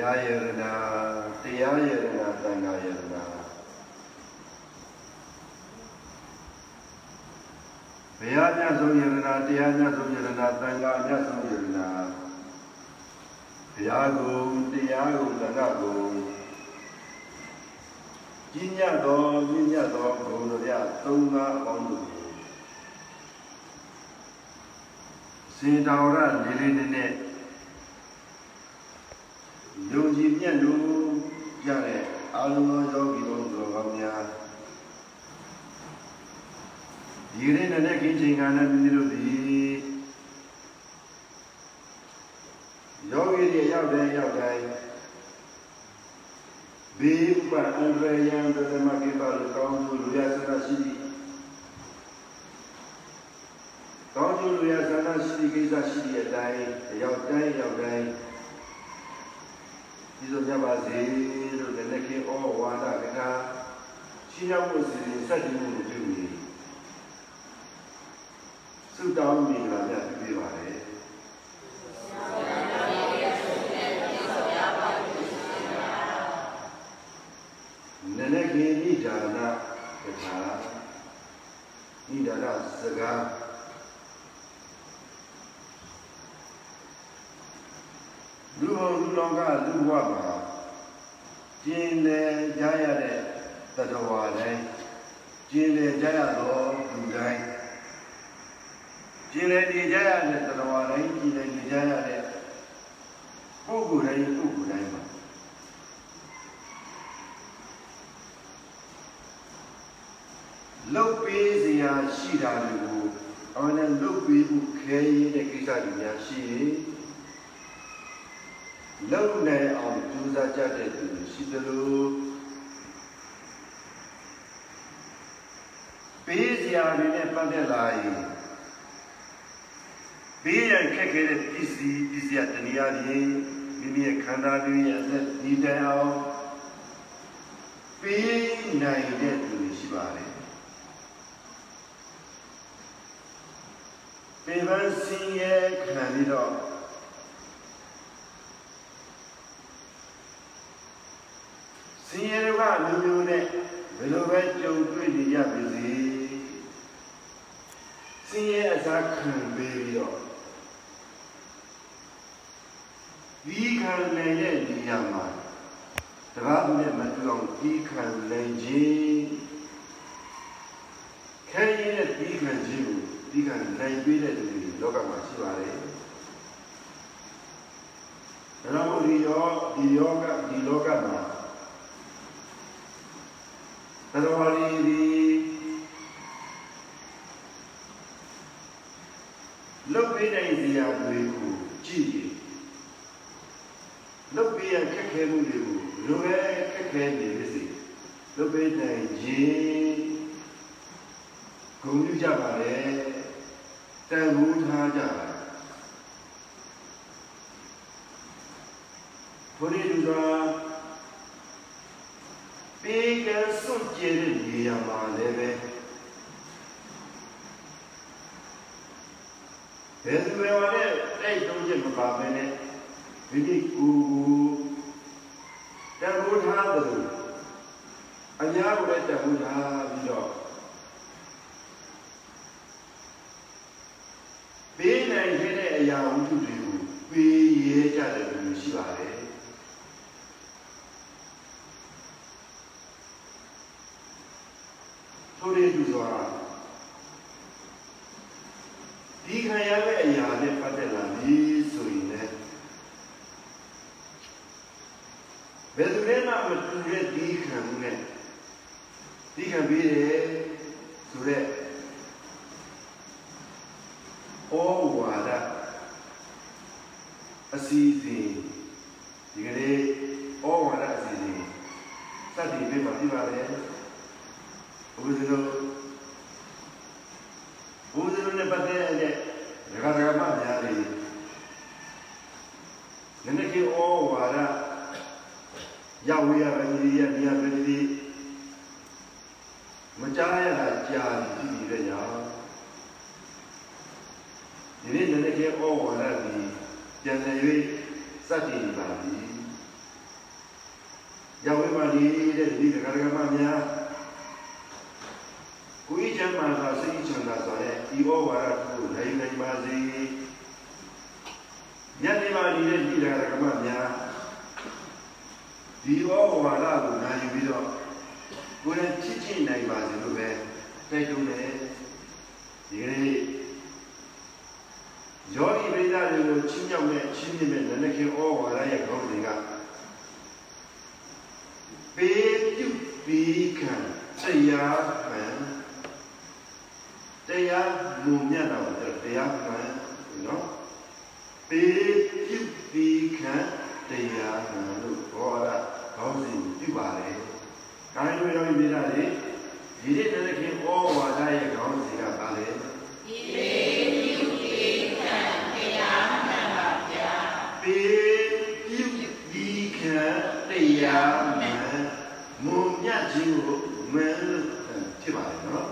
ရားယရနာတရားယရနာသံဃာယရနာဘုရားမြတ်ဆုံးယရနာတရားမြတ်ဆုံးယရနာသံဃာမြတ်ဆုံးယရနာဘုရားကုံတရားကုံသံဃာကုံကြီးညတ်တော်ကြီးညတ်တော်ဘုံတော်ရသုံးပါးအပေါင်းတို့စေတော်ရလေးလေးနဲ့နဲ့ ယုံကြည်မြတ်လို့ရတဲ့အာလုံးသောယောဂီတို့တော်ကောင်းများဒီနေ့နဲ့ကိချိန်ကနဲ့ပြည်တို့သည်ယောဂီတွေရောက်တဲ့ရောက်တိုင်းဘေးဥပအန္တရာယ်သမကိပါလူကောင်းမှုလူရဆန္ဒရှိသည်ကောင်းမှုလူရဆန္ဒရှိသည်ကိစ္စရှိတဲ့အတိုင်းရောက်တိုင်းရောက်တိုင်း ဒီလိုကြပါစေလို့လည်းခေဩဝါဒကထာရှင်းရောက်မှုစီစဉ်စက်တင်မှုပြုပြီးဆုတောင်းမိလာကြပြပါလေနနကေဣဒါနာကထာဣဒါနာစကားလူဘုံလူလောကလူဘဝမှာကျင်လေကြရတဲ့တတဝါတိုင်းကျင်လေကြရတော့လူတိုင်းကျင်လေနေကြရတဲ့တတဝါတိုင်းကျင်လေနေကြရတဲ့ပုဂ္ဂိုလ်တိုင်းပုဂ္ဂိုလ်တိုင်းမှာ လုတ်ပေးစရာရှိတာတွေကိုအမှန်နဲ့လုတ်ပေးဖို့ခဲရင်းတဲ့ကိစ္စတွေများရှိရင်လုံနိုင်အောင်ကြိုးစားကြတဲ့သူရှိသလိုပေးစရာတွေနဲ့ပတ်သက်လာရင်ပေးရခက်ခဲတဲ့ပစ္စည်းပစ္စည်းတနည်းအားဖြင့်မိမိရဲ့ခန္ဓာတွေရဲ့အသက်ဒီတိုင်အောင်ပေးနိုင်တဲ့သူရှိပါတယ် ပေပန်းစင်းရဲ့ခံပြီးတော့စင်ရကမျိုးမျိုးနဲ့ဘယ်လိုပဲကြုံတွေ့နေရပါစေစင်ရအစားခံပြီးတော့ဒီခံနိုင်တဲ့နေရာမှာတကားနဲ့မတူအောင်ဒီခံနိုင်ခြင်းခဲရတဲ့ဒီခံခြင်းကို ဒီခံနိုင်ပေးတဲ့သူတွေလောကမှာရှိပါတယ်ဒါတော့ဒီယောဒီယောကဒီလောကမှာသရဝရီဒီလုတ်ပေးနိုင်စရာတွေကိုကြည့်ရင်လုတ်ပေးရခက်ခဲမှုတွေကိုလိုပဲခက်ခဲနေပါစေလုတ်ပေးနိုင်ခြင်းဂုဏ်ပြုကြပါလေ တန်ဖိုးထားကြပါဘုရားလူတော်ပေးကစွန့်ကြဲတဲ့နေရာမှာလည်းပဲဘယ်သူရောလည်းတိုက်တွန်းချက်မပါဘဲနဲ့မိမိကိုယ်ကိုတန်ဖိုးထားတယ်အများကိုလည်းတန်ဖိုးထားပြီးတော့ပေးနိုင်တဲ့အရာဝတ္ထုတွေကိုပေးရဲကြတယ်လို့ရှိပါတယ်ထိုးရည်သူဆိုတာဒီခံရတဲ့အရာနဲ့ပတ်သက်လာပြီဆိုရင်လည်းဘယ်သူမှမတူတဲ့ဒီခံမှုနဲ့ ဒီခံပြီးတယ်ဆိုတဲ့ဩဝါဒအစီအစဉ်ဒီကနေ့ဩဝါဒအစီအစဉ်စတင်ပြီးမှပြပါလေဘုရားတို့ဘုရားတို့နဲ့ပတ်သက်တဲ့ဒကာဒကာမများလေးနည်းနည်းကဩဝါဒရောက်ရပါနေရနေရပါနေမကြားရတာကြားကြည့်ပြီးရအောင်ဒီနေ့လည်းကျေဩဝါဒပြီးပြန်လည်၍စတင်ပါပြီ ရောက်ဝိပါနေတဲ့ဒီကရကမများကိုယ်ချမ်းသာစွာစိတ်ချမ်းသာစွာနဲ့ဒီဩဝါဒကိုနိုင်နိုင်ပါစေညနေပါနေတဲ့ဒီကရကမများ ဒီဩဝါဒကိုနိုင်ယူပြီးတော့ကိုယ်နဲ့ချစ်ချစ်နိုင်ပါစေလို့ပဲတိုက်တွန်းတယ်ဒီကနေ့ယောဂီပရိသတ်တွေကိုချင်းမြောက်နဲ့ချင်းမြင့်မဲ့နနခင်ဩဝါဒရဲ့ခေါင်းစဉ်ကပေပြုပြီးခံတရားမှန်တရားမုံမြတ်တော်တရားမှန်နော်ပေပြုပြီးခံတရားမှန်လို့ဘောရ ခေါင်းစဉ်ပြုပါတယ်။ဒါကြောင့်ယောဂီပရိသတ်တွေဒီနေ့နနခင်ဩဝါဒရဲ့ခေါင်းစဉ်ကဘာလဲ။ပေပေပြုဒီခံတရားမှန်မုံမြတ်ခြင်းကိုမန်လို့ဖြစ်ပါလေနော်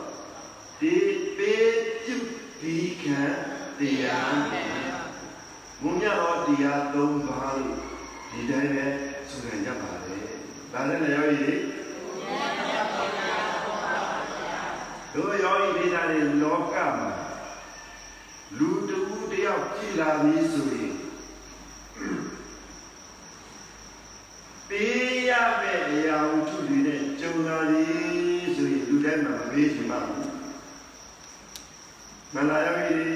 ဒီပေပြုဒီခံတရားမှန်မုံမြတ်တော်တရား၃ပါးလို့ဒီတိုင်းပဲ ဆိုရကြပါလေဒါလည်းလည်းရောရည်တို့ရောဤဒေတာတွေလောကမှာလူတူတယောက်ကြည်လာပြီဆိုရင်ပေးရမယ့်အရာဝတ္ထုတွေနဲ့ကြုံလာပြီဆိုရင်လူတိုင်းမှာမပေးချင်ပါဘူးမလာရပြီ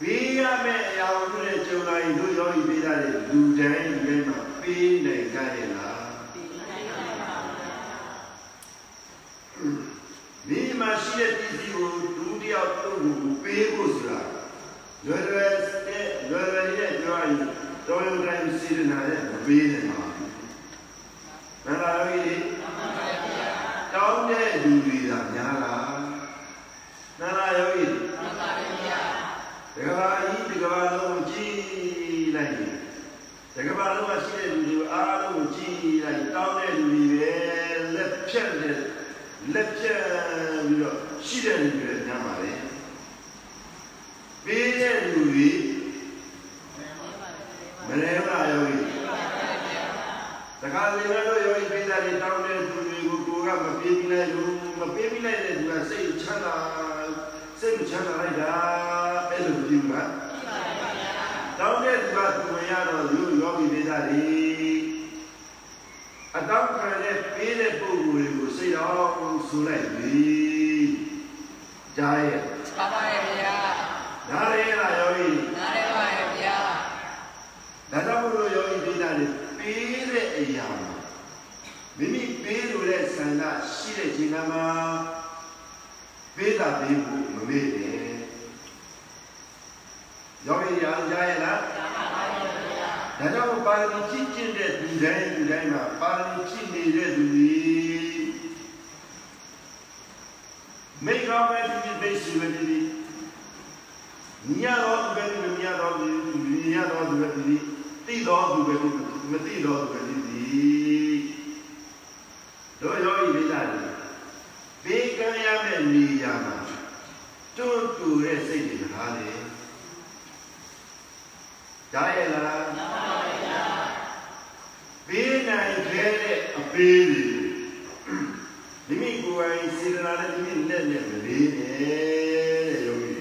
ပေးရမယ့်အရာဝတ္ထု နဲ့ကြုံလာရင်တို့ယောဂီပေးတာလေလူတိုင်းလူတိုင်းမှာပေးနိုင်ကြရဲ့လားမိမရှိတဲ့ပြည်စီကိုဒုတိယတော့ကိုပေးဖို့ဆိုတာလွယ်လွယ်တဲ့လွယ်လွယ်နဲ့ပြောရင်တော်ရုံတိုင်းစီရနာနဲ့မပေးနိုင်ပါဘူး။မလားကြီးတောင်းတဲ့လူတွေကများလား။နာလာယောဂီမှန်ပါဗျာ။ဒီကဘာကြီးဒီကဘာလုံးကြည့်လိုက်ဒီက ဘာလုံးမှာရှိတဲ့လူတွေအားလုံးကြည့်လိုက်တောင်းတဲ့လူတွေပဲလက်ဖြတ်တဲ့လက်ဖြတ်ပြီးတော့ရှိတဲ့လူတွေညမှာလေပေးတဲ့လူတွေမလဲပါယောဂီတခါလေတော့ယောဂီပေးတာတွေတောင်းတဲ့လူတွေကိုကိုကမပေးမိလိုက်ဘူးမပေးမိလိုက်တဲ့လူကစိတ်ချမ်းသာစိတ်မချမ်းသာလိုက်တာအဲ့လိုပြုမှာ တောင်းတဲ့လူကသူမရတော့ယူယောဂီပေးတာတွေအတောက်ခံတဲ့ပေးတဲ့ပုဂ္ဂိုလ်တွေကိုစိတ်တော်ဆူလိုက်ပြီကြားရဲ့ပါပါရဲ့ဗျာနားရဲလားယောဂီနားရပါရဲ့ဗျာဒါကြောင့်မို့လို့ယောဂီပိဋကတွေပေးတဲ့အရာမှာမိမိပေးလို့တဲ့ဆန္ဒရှိတဲ့ချိန်မှာပေးတာပေးဖို့မမေ့နဲ့ ယောဂီရအောင်ကြားရလားဒါကြောင့်ပါရမီကြည့်ကျင့်တဲ့လူတိုင်းလူတိုင်းမှာပါရမီကြည့်နေတဲ့လူတွေမိကောင်းမဲ့ဒီဘိစီဝတိညရောသူပဲဒီညရောသူညရောသူပဲဒီတိတော်သူပဲဒီမတိတော်သူပဲဒီတို့ရောဤဒိဋ္ဌာတွေဘေးကံရမယ့်နေရာမှာတွန့်တူတဲ့စိတ်တွေထား တယ်ကြားရလားဘေးနိုင်ခဲ့တဲ့အပေးတွေမိမိကိုယ်ပိုင်စေတနာနဲ့မိမိလက်နဲ့မလေးနဲ့တဲ့ယောဂီ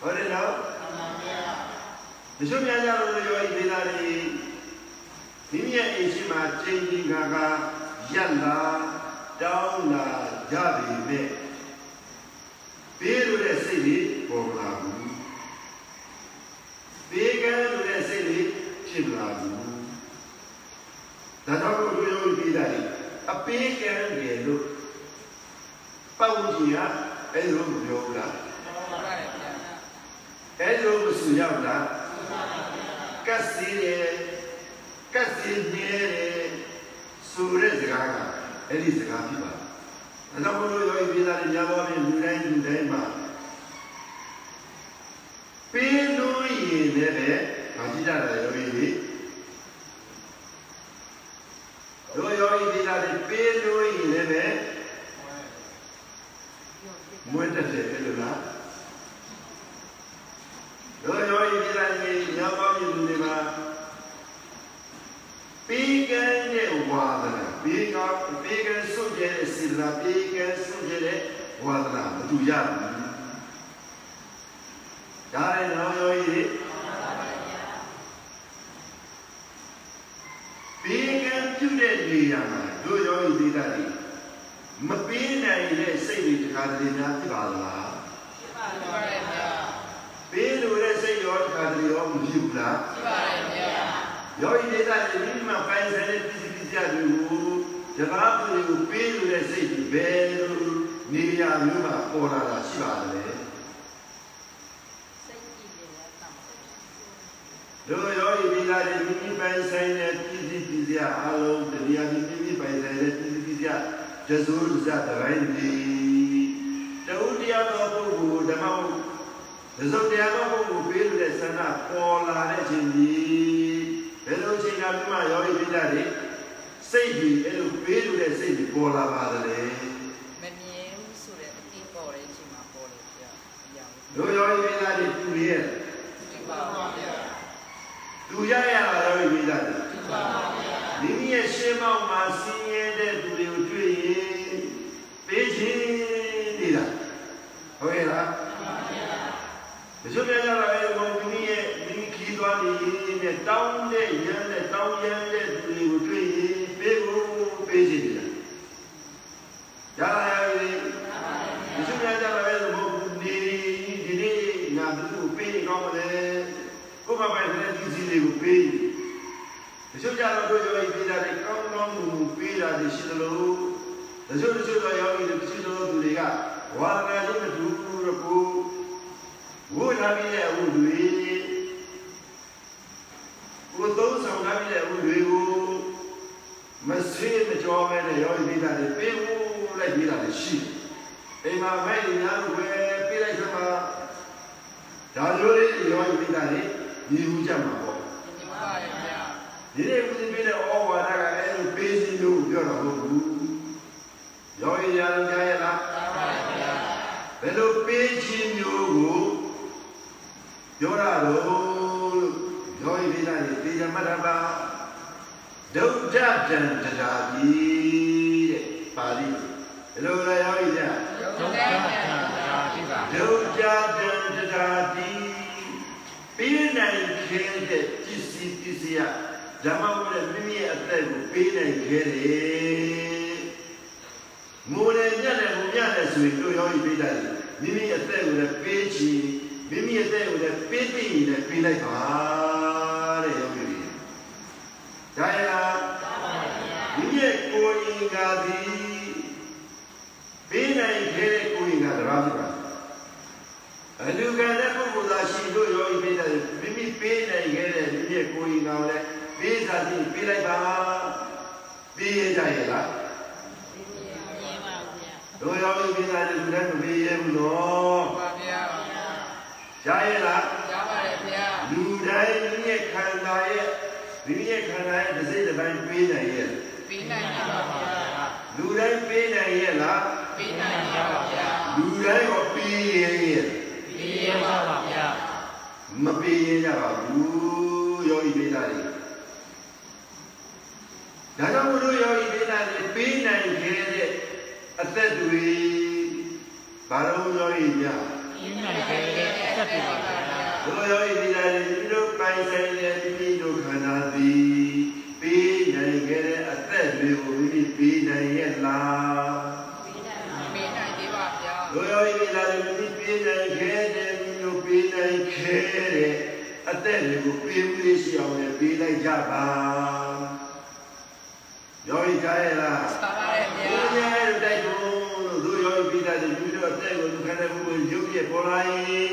ဟုတ်တယ်နော်တချို့များကြလို့ယောဂီဒေသတွေမိမိရဲ့အိမ်ရှိမှာချိန်ကြီးခါခါရက်လာတောင်းလာကြပြီမဲ့ပေးလို့တဲ့စိတ်လေးပေါ်လာဘူးပေးကမ်းလို့တဲ့စိတ်လေးဖြစ်လာဘူးဒါတော့ဘုရားပြည်တာအ ပေးကမ်းတယ်လို့ပေါ့ကြီးကအဲ့လိုမပြောဘူးလားပါပါရဲ့ဗျာအဲ့လိုမဆူရောက်လားကတ်စီတယ်ကတ်စီနေတယ်ဆိုတဲ့စကားကအဲ့ဒီစကားဖြစ်ပါဒါကြောင့်ဘုရားယောဂီပြည်သားတွေများပေါ်ပြီးလူတိုင်းလူတိုင်းမှာပေးလို့ရည်လည်းပဲမကြည့်ကြတာယောဂီတွေတို့ယောဂီပြည်သားတွေပေးလို့ရည်လည်းပဲမွေးတက်တယ်အဲ့လိုလားတို့ရောဤပြည်တိုင်းကြီးညောင်းပေါင်းပြည်သူတွေမှာပ ကဘေကဆုတ်တဲ့စေတနာဘေကဆုတ်တဲ့ဝါဒနာမတူရဘူးဒါနဲ့တော့ယောဂီဘေကပြုတဲ့နေရာမှာတို့ယောဂီဒေတာတွေမပေးနိုင်တဲ့စိတ်တွေတခါတလေများဖြစ်ပါလား ဖြစ်ပါတယ်ဗျာ ပေးလို့တဲ့စိတ်ရောတခါတလေရောမဖြစ်ဘူးလား ဖြစ်ပါတယ်ဗျာ ယောဂီဒေတာတွေဒီမှာပိုင်ဆိုင်တဲ့ပစ္စည်းပစ္စည်းတွေကို တကားသူတွေကိုပေးလို့တဲ့စိတ်တွေဘယ်လိုနေရာမျိုးမှာပေါ်လာတာရှိပါလဲတို့ယောဂီဒေတာတွေမိမိပိုင်ဆိုင်တဲ့ပစ္စည်းပစ္စည်းအလုံးတရားမိမိပိုင်ဆိုင်တဲ့ပစ္စည်းပစ္စည်းကျစိုးစတဲ့တိုင်းဒီတူတရားတော်ပုဂ္ဂိုလ်ဓမ္မဟုတ်ဒဇုတ်တရားတော်ပုဂ္ဂိုလ်ပေးလို့တဲ့ဆန္ဒပေါ်လာတဲ့အချိန်ကြီးဘယ်လိုအချိန်ကမှယောဂီဒေတာတွေ စိတ်ကြီးအဲ့လိုပေးလို့တဲ့စိတ်ကြီးပေါ်လာပါတယ်မမြင်ဘူးဆိုတဲ့အတိပေါ်တဲ့အချိန်မှာပေါ်တယ်ဗျာအရာတို့ယောဂီဒေတာတွေသူရဲ့ဒီပါပါဗျာသူရရတာယောဂီဒေတာတွေဒီပါပါဗျာမိမိရဲ့ရှင်းမောက်မှာဆင်းရဲတဲ့သူတွေကိုတွေ့ရင်ပေးခြင်းနေတာဟုတ်ရဲ့လားမချို့ပြကြတာလေဘုံမိမိရဲ့မိမိခီးသွားနေတဲ့တောင်းတဲ့ရမ်းတဲ့တောင်းရမ်းတဲ့သူတွေကိုတွေ့ရင်ပေးဖို့ပေးခြင်းနေတာ ရလာရဲ့မချို့ပြကြတာလေဘုံနေဒီနေ့ငါတို့ပေးကောင်းတယ်ကိုယ်မပိုင်တဲ့ဒီစီလေးကိုပေးတချို့ကြတော့တို့ယောဂီပေးတာတွေကောင်းကောင်းမှုပေးတာတွေရှိသလိုတချို့တချို့တော့ယောဂီတွေတချို့သောသူတွေကဝါဒနာချင်းမတူဘူးတော့ကိုဝိုးထားပြီးတဲ့အမှုတွေကိုသုံးဆောင်ထားပြီးတဲ့အမှုတွေကိုမဆွေးမကြောမဲတဲ့ယောဂီပေးတာတွေပေးဖို့ လိုက်ပေးတာတွေရှိတယ်အိမ်မှာမဲ့ညာဝယ်ပေးလိုက်သမှာဒါလိုလေးယောဂီပေးတာတွေညီမှုကြမှာပေါ့ဒီပါရဲ့ဗျာဒီနေ့ဦးဇင်းပေးတဲ့ဩဝါဒကလည်းအဲ့လိုပေးစီလို့ပြောတာမဟုတ်ဘူး။ယောဂီရာလုံးကြားရလားပါပါတယ်ဗျာ။ဘယ်လိုပေးခြင်းမျိုးကိုပြောရတော့ယောဂီပေးတာလေတေချာမှတ်တာပါဒုဒ္ဒတံတရာကြီးတဲ့ပါဠိဘယ်လိုလဲယောဂီကြ ဒုက္ခဗျာဒီပါ ဒုဒ္ဒတံတရာကြီးပေးနိုင် ခြင်းတဲ့ပစ္စည်းပစ္စည်းဓမ္မဝရမိမိရဲ့အသက်ကိုပေးနိုင်ခဲ့တယ်။ငိုတယ်ညက်တယ်ဘုံညက်တယ်ဆိုရင်တို့ရောဤပေးတယ်မိမိအသက်ကိုလည်းပေးချင်မိမိအသက်ကိုလည်းပေးသိရင်လည်းပေးလိုက်ပါတဲ့ယောဂီတွေ။ဒါရလားမိမိရဲ့ကိုယ်ရင်္ဂါသည်ပေးနိုင်ခဲ့တဲ့ကိုယ်ရင်္ဂါတရားဖြစ်ပါအလူကံတဲ့ပုဂ္ဂိုလ်သာရှိ တို့ရောဤပေးတယ်မိမိပေးနိုင်ခဲ့တဲ့မိမိရဲ့ကိုယ်ရင်္ဂါကိုလည်းပေးစာတိပေးလိုက်ပါပေးရကြရဲ့လားမြင်ပါဗျာတို့ရောဤပေးတာလည်းလူတိုင်းမပေးရဘူးနော်ပါဗျာရရဲ့လားရပါတယ်ဗျာလူတိုင်းမိမိရဲ့ခန္ဓာရဲ့မိမိရဲ့ခန္ဓာရဲ့တစ်စိတ်တစ်ပိုင်းပေးနိုင်ရဲ့ပြီးနိုင်ပါဗျာလူတိုင်းပေးနိုင်ရဲ့လားပြီးနိုင်ပါဗျာလူတိုင်းကိုပေးရဲ့ရဲ့ပြီးရပါဗျာ မပေးရင်ကြပါဘူးယောဂီပေးတာတွေဒါကြောင့်မို့လို့ယောဂီပေးတာတွေပေးနိုင်ခဲ့တဲ့အသက်တွေဘာလို့ယောဂီများပြီးနိုင်ခဲ့တဲ့အသက်တွေပါဗျာဘုရားယောဂီပေးတာတွေဒီလိုပိုင်ဆိုင်တဲ့မိမိတို့ခန္ဓာသည်ပေးနိုင်ခဲ့တဲ့အသက်တွေကိုမိမိပေးနိုင်ရဲ့လားပြီးနိုင်သေး ပါဗျာဘုရားယောဂီပေးတာတွေမိမိပေးနိုင်ခဲ့တဲ့မိမိတို့ပေးနိုင်ခဲ့တဲ့အသက်တွေကိုပေးမှုလေးရှိအောင်လည်းပေးလိုက်ကြပါယောဂီကြားရလားပါပါတယ်ဗျာဘုရားရဲ့တိုက်တွန်းလို့သူယောဂီပေးတာတွေမိမိတို့အသက်ကိုလူခန္ဓာကိုယ်ရုပ်ပြပေါ်လာရင်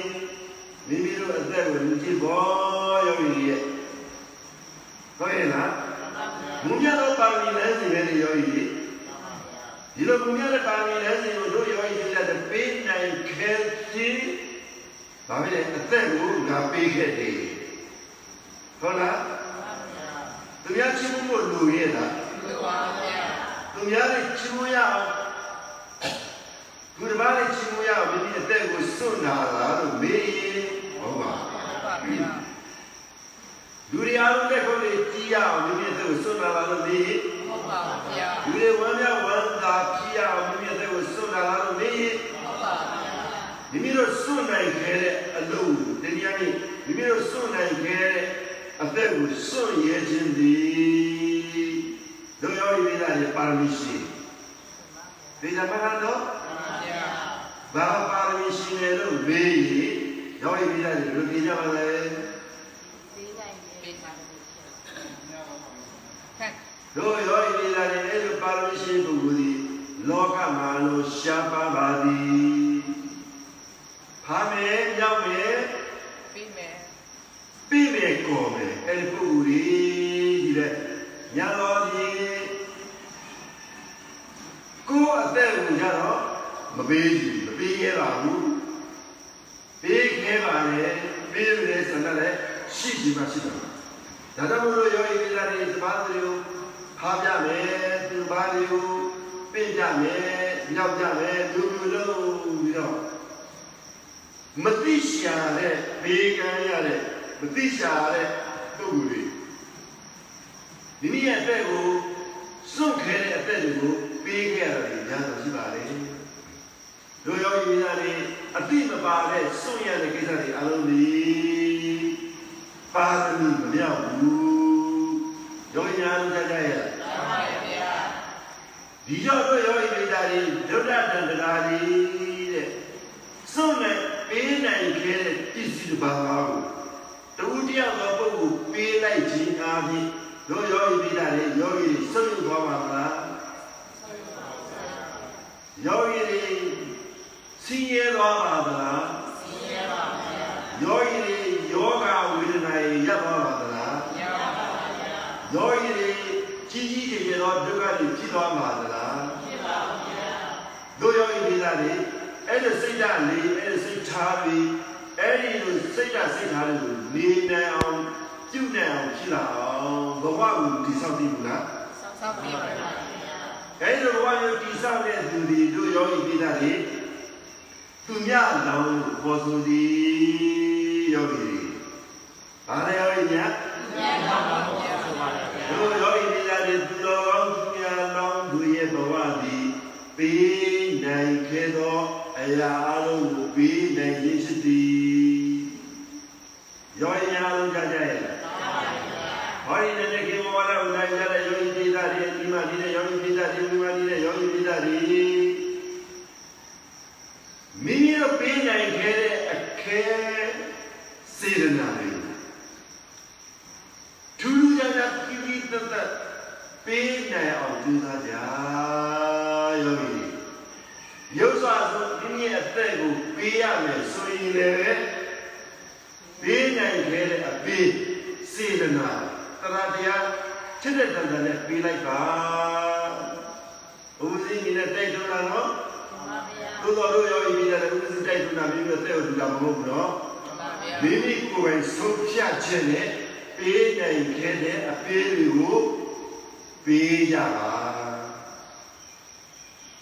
မိမိတို့အသက်ကိုလူကြည့်ပေါ်ယောဂီရဲ့ဟုတ်ရဲ့လားဘုရားတော်ပါဠိလမ်းစဉ်နဲ့ယောဂီတွေ ဒီလိုဘုရားရဲ့ပါဠိလမ်းစဉ်ကိုတို့ယောဂီတွေလည်းပေးနိုင်ခဲ့သည်ဘာဖြစ်လဲအသက်ကိုငါပေးခဲ့တယ်ဟုတ်လားသူများချင်းမှုလို့လူရဲ့လားဒီပါဗျာသူများနဲ့ချီးမွမ်းရအောင်သူတစ်ပါးနဲ့ချီးမွမ်းရအောင်မိမိအသက်ကိုစွန့်နာလားလို့မေးရင်ဟုတ်ပါပါဗျာလူတွေအားလုံးလက်ခုပ်တွေကြီးရအောင်မိမိအသက်ကိုစွန့်နာလားလို့မေးရင်ဟုတ်ပါဗျာလူတွေဝမ်းမြောက်ဝမ်း သာဖြစ်ရအောင်မိမိတဲ့ကိုစွန့်လာလို့မင်းရင်ဟုတ်ပါဗျာမိမိတို့စွန့်နိုင်ခဲ့တဲ့အလုပ်တရားကြီးမိမိတို့စွန့်နိုင်ခဲ့တဲ့အသက်ကိုစွန့်ရဲခြင်းသည်တို့ရောဤသားရဲ့ပါရမီရှိဒီကြမှာတော့ဗျာဘာပါရမီရှိနေလို့မေးရင်ရောဤသားရဲ့လူပြည်ကြပါလေပေးပါခက်တို့ရောဤသားရဲ့အဲ့လိုပါရမီရှိပုဂ္ဂိုလ်သည် လောကမှာလို့ရှားပါပါသည်ဖာမယ်ရောက်မယ်ပြီးမယ်ပြီးမယ်ကော်မယ်အဲ့ဒီပုဂ္ဂိုလ်ကြီးတဲ့ညာတော်ဒီကိုယ်အသက်ကိုကြတော့မပေးဘူးမပေးရပါဘူးပေးခဲပါလေပေးရတဲ့ဆန္ဒလည်းရှိဒီမှာရှိတယ်ဒါကြောင့်မို့လို့ယောဂီပြည်သားတွေသဘာဝတွေကိုဖားပြမယ်သူဘာတွေကို ပြင်ကြမယ်မြောက်ကြမယ်လူလူလုံးပြီးတော့မသိရှာတဲ့ဘေးကမ်းရတဲ့မသိရှာတဲ့ပုဂ္ဂိုလ်တွေမိမိရဲ့အသက်ကိုစွန့်ခဲတဲ့အသက်တွေကိုပေးခဲ့ရတယ်ညာတော့ရှိပါလေတို့ယောဂီပြည်သားတွေအတိမပါတဲ့စွန့်ရတဲ့ကိစ္စတွေအလုံးကြီးပါရမီမမြောက်ဘူးယောဂီများတို့ကြကြရဲ့ဟုတ်ပါဗျာ ဒီကြောင့်တို့ယောဂီမိသားတွေဒုဒ္ဒတန္တရာကြီးတဲ့စွန့်နဲ့ပေးနိုင်ခဲ့တဲ့ပစ္စည်းတစ်ပါးကိုတူတယောက်သောပုဂ္ဂိုလ်ပေးလိုက်ခြင်းအားဖြင့်တို့ယောဂီမိသားတွေယောဂီတွေဆုတ်ယူသွားပါမလားယောဂီတွေဆင်းရဲသွားပါမလားဆင်းရဲပါဗျာယောဂီတွေယောဂဝေဒနာတွေရပ်သွားပါမလားရပါဗျာယောဂီတွေကြီးကြီးကျယ်ကျယ်သောဒုက္ခတွေဖြစ်သွားပါသလားဖြစ်ပါဗျာ တို့ယောဂီတွေကလေအဲ့ဒီစိတ်ဓာတ်လေးအဲ့ဒီစိတ်ထားပြီးအဲ့ဒီလိုစိတ်ဓာတ်စိတ်ထားလေးကိုနေနိုင်အောင်ပြုနိုင်အောင်ဖြစ်လာအောင်ဘဝကိုတည်ဆောက်တည်ဘူးလားဆောက်ပြီးပါဗျာအဲ့ဒီလိုဘဝကိုတည်ဆောက်တဲ့သူတွေတို့ယောဂီတွေကလေသူမြလောင်လို့ပေါ်ဆိုသည်ယောဂီတွေဘာလဲယောဂီများရပါပါဗျာတို့ယောဂီမိသားစုသူတော်ကောင်းသူများလောင်းသူရဲ့ဘဝသည်ပေးနိုင်ခဲ့သော အရာအလုံးကိုပေးနိုင်ခြင်းရှိသည်ယောဂီများလုံးကြကြရဲ့ဟောဒီနေ့ကေမောလာဥဒိုင်းကြတဲ့ယောဂီမိသားစုဒီမှာနေတဲ့ယောဂီမိသားစုဒီမှာနေတဲ့ယောဂီမိသားစုမိမိတို့ပေးနိုင်ခဲ့တဲ့အခဲစေတနာတွေ ထူးထူးခြားခြားပြပြတတ်တတ်ပေးနိုင်အောင်ကြိုးစားကြယောဂီရုပ်စွာဆိုမိမိရဲ့အသက်ကိုပေးရမယ်ဆိုရင်လည်းပေးနိုင်ခဲ့တဲ့အပေးစေတနာတရားတရားချစ်တဲ့တန်တန်နဲ့ပေးလိုက်ပါဦးစီးနေနဲ့တိုက်တွန်းတာနော် ပါဗျာ သို့တော်တို့ယောဂီပြည်တယ်ဦးစီးတိုက်တွန်းတာမိမိတို့တဲ့ကိုတူတာမဟုတ်ဘူးနော် ပါဗျာ မိမိကိုယ်ပိုင်ဆုံးဖြတ်ခြင်းနဲ့ပေးနိုင်ခဲ့တဲ့အပေးတွေကိုပေးကြပါ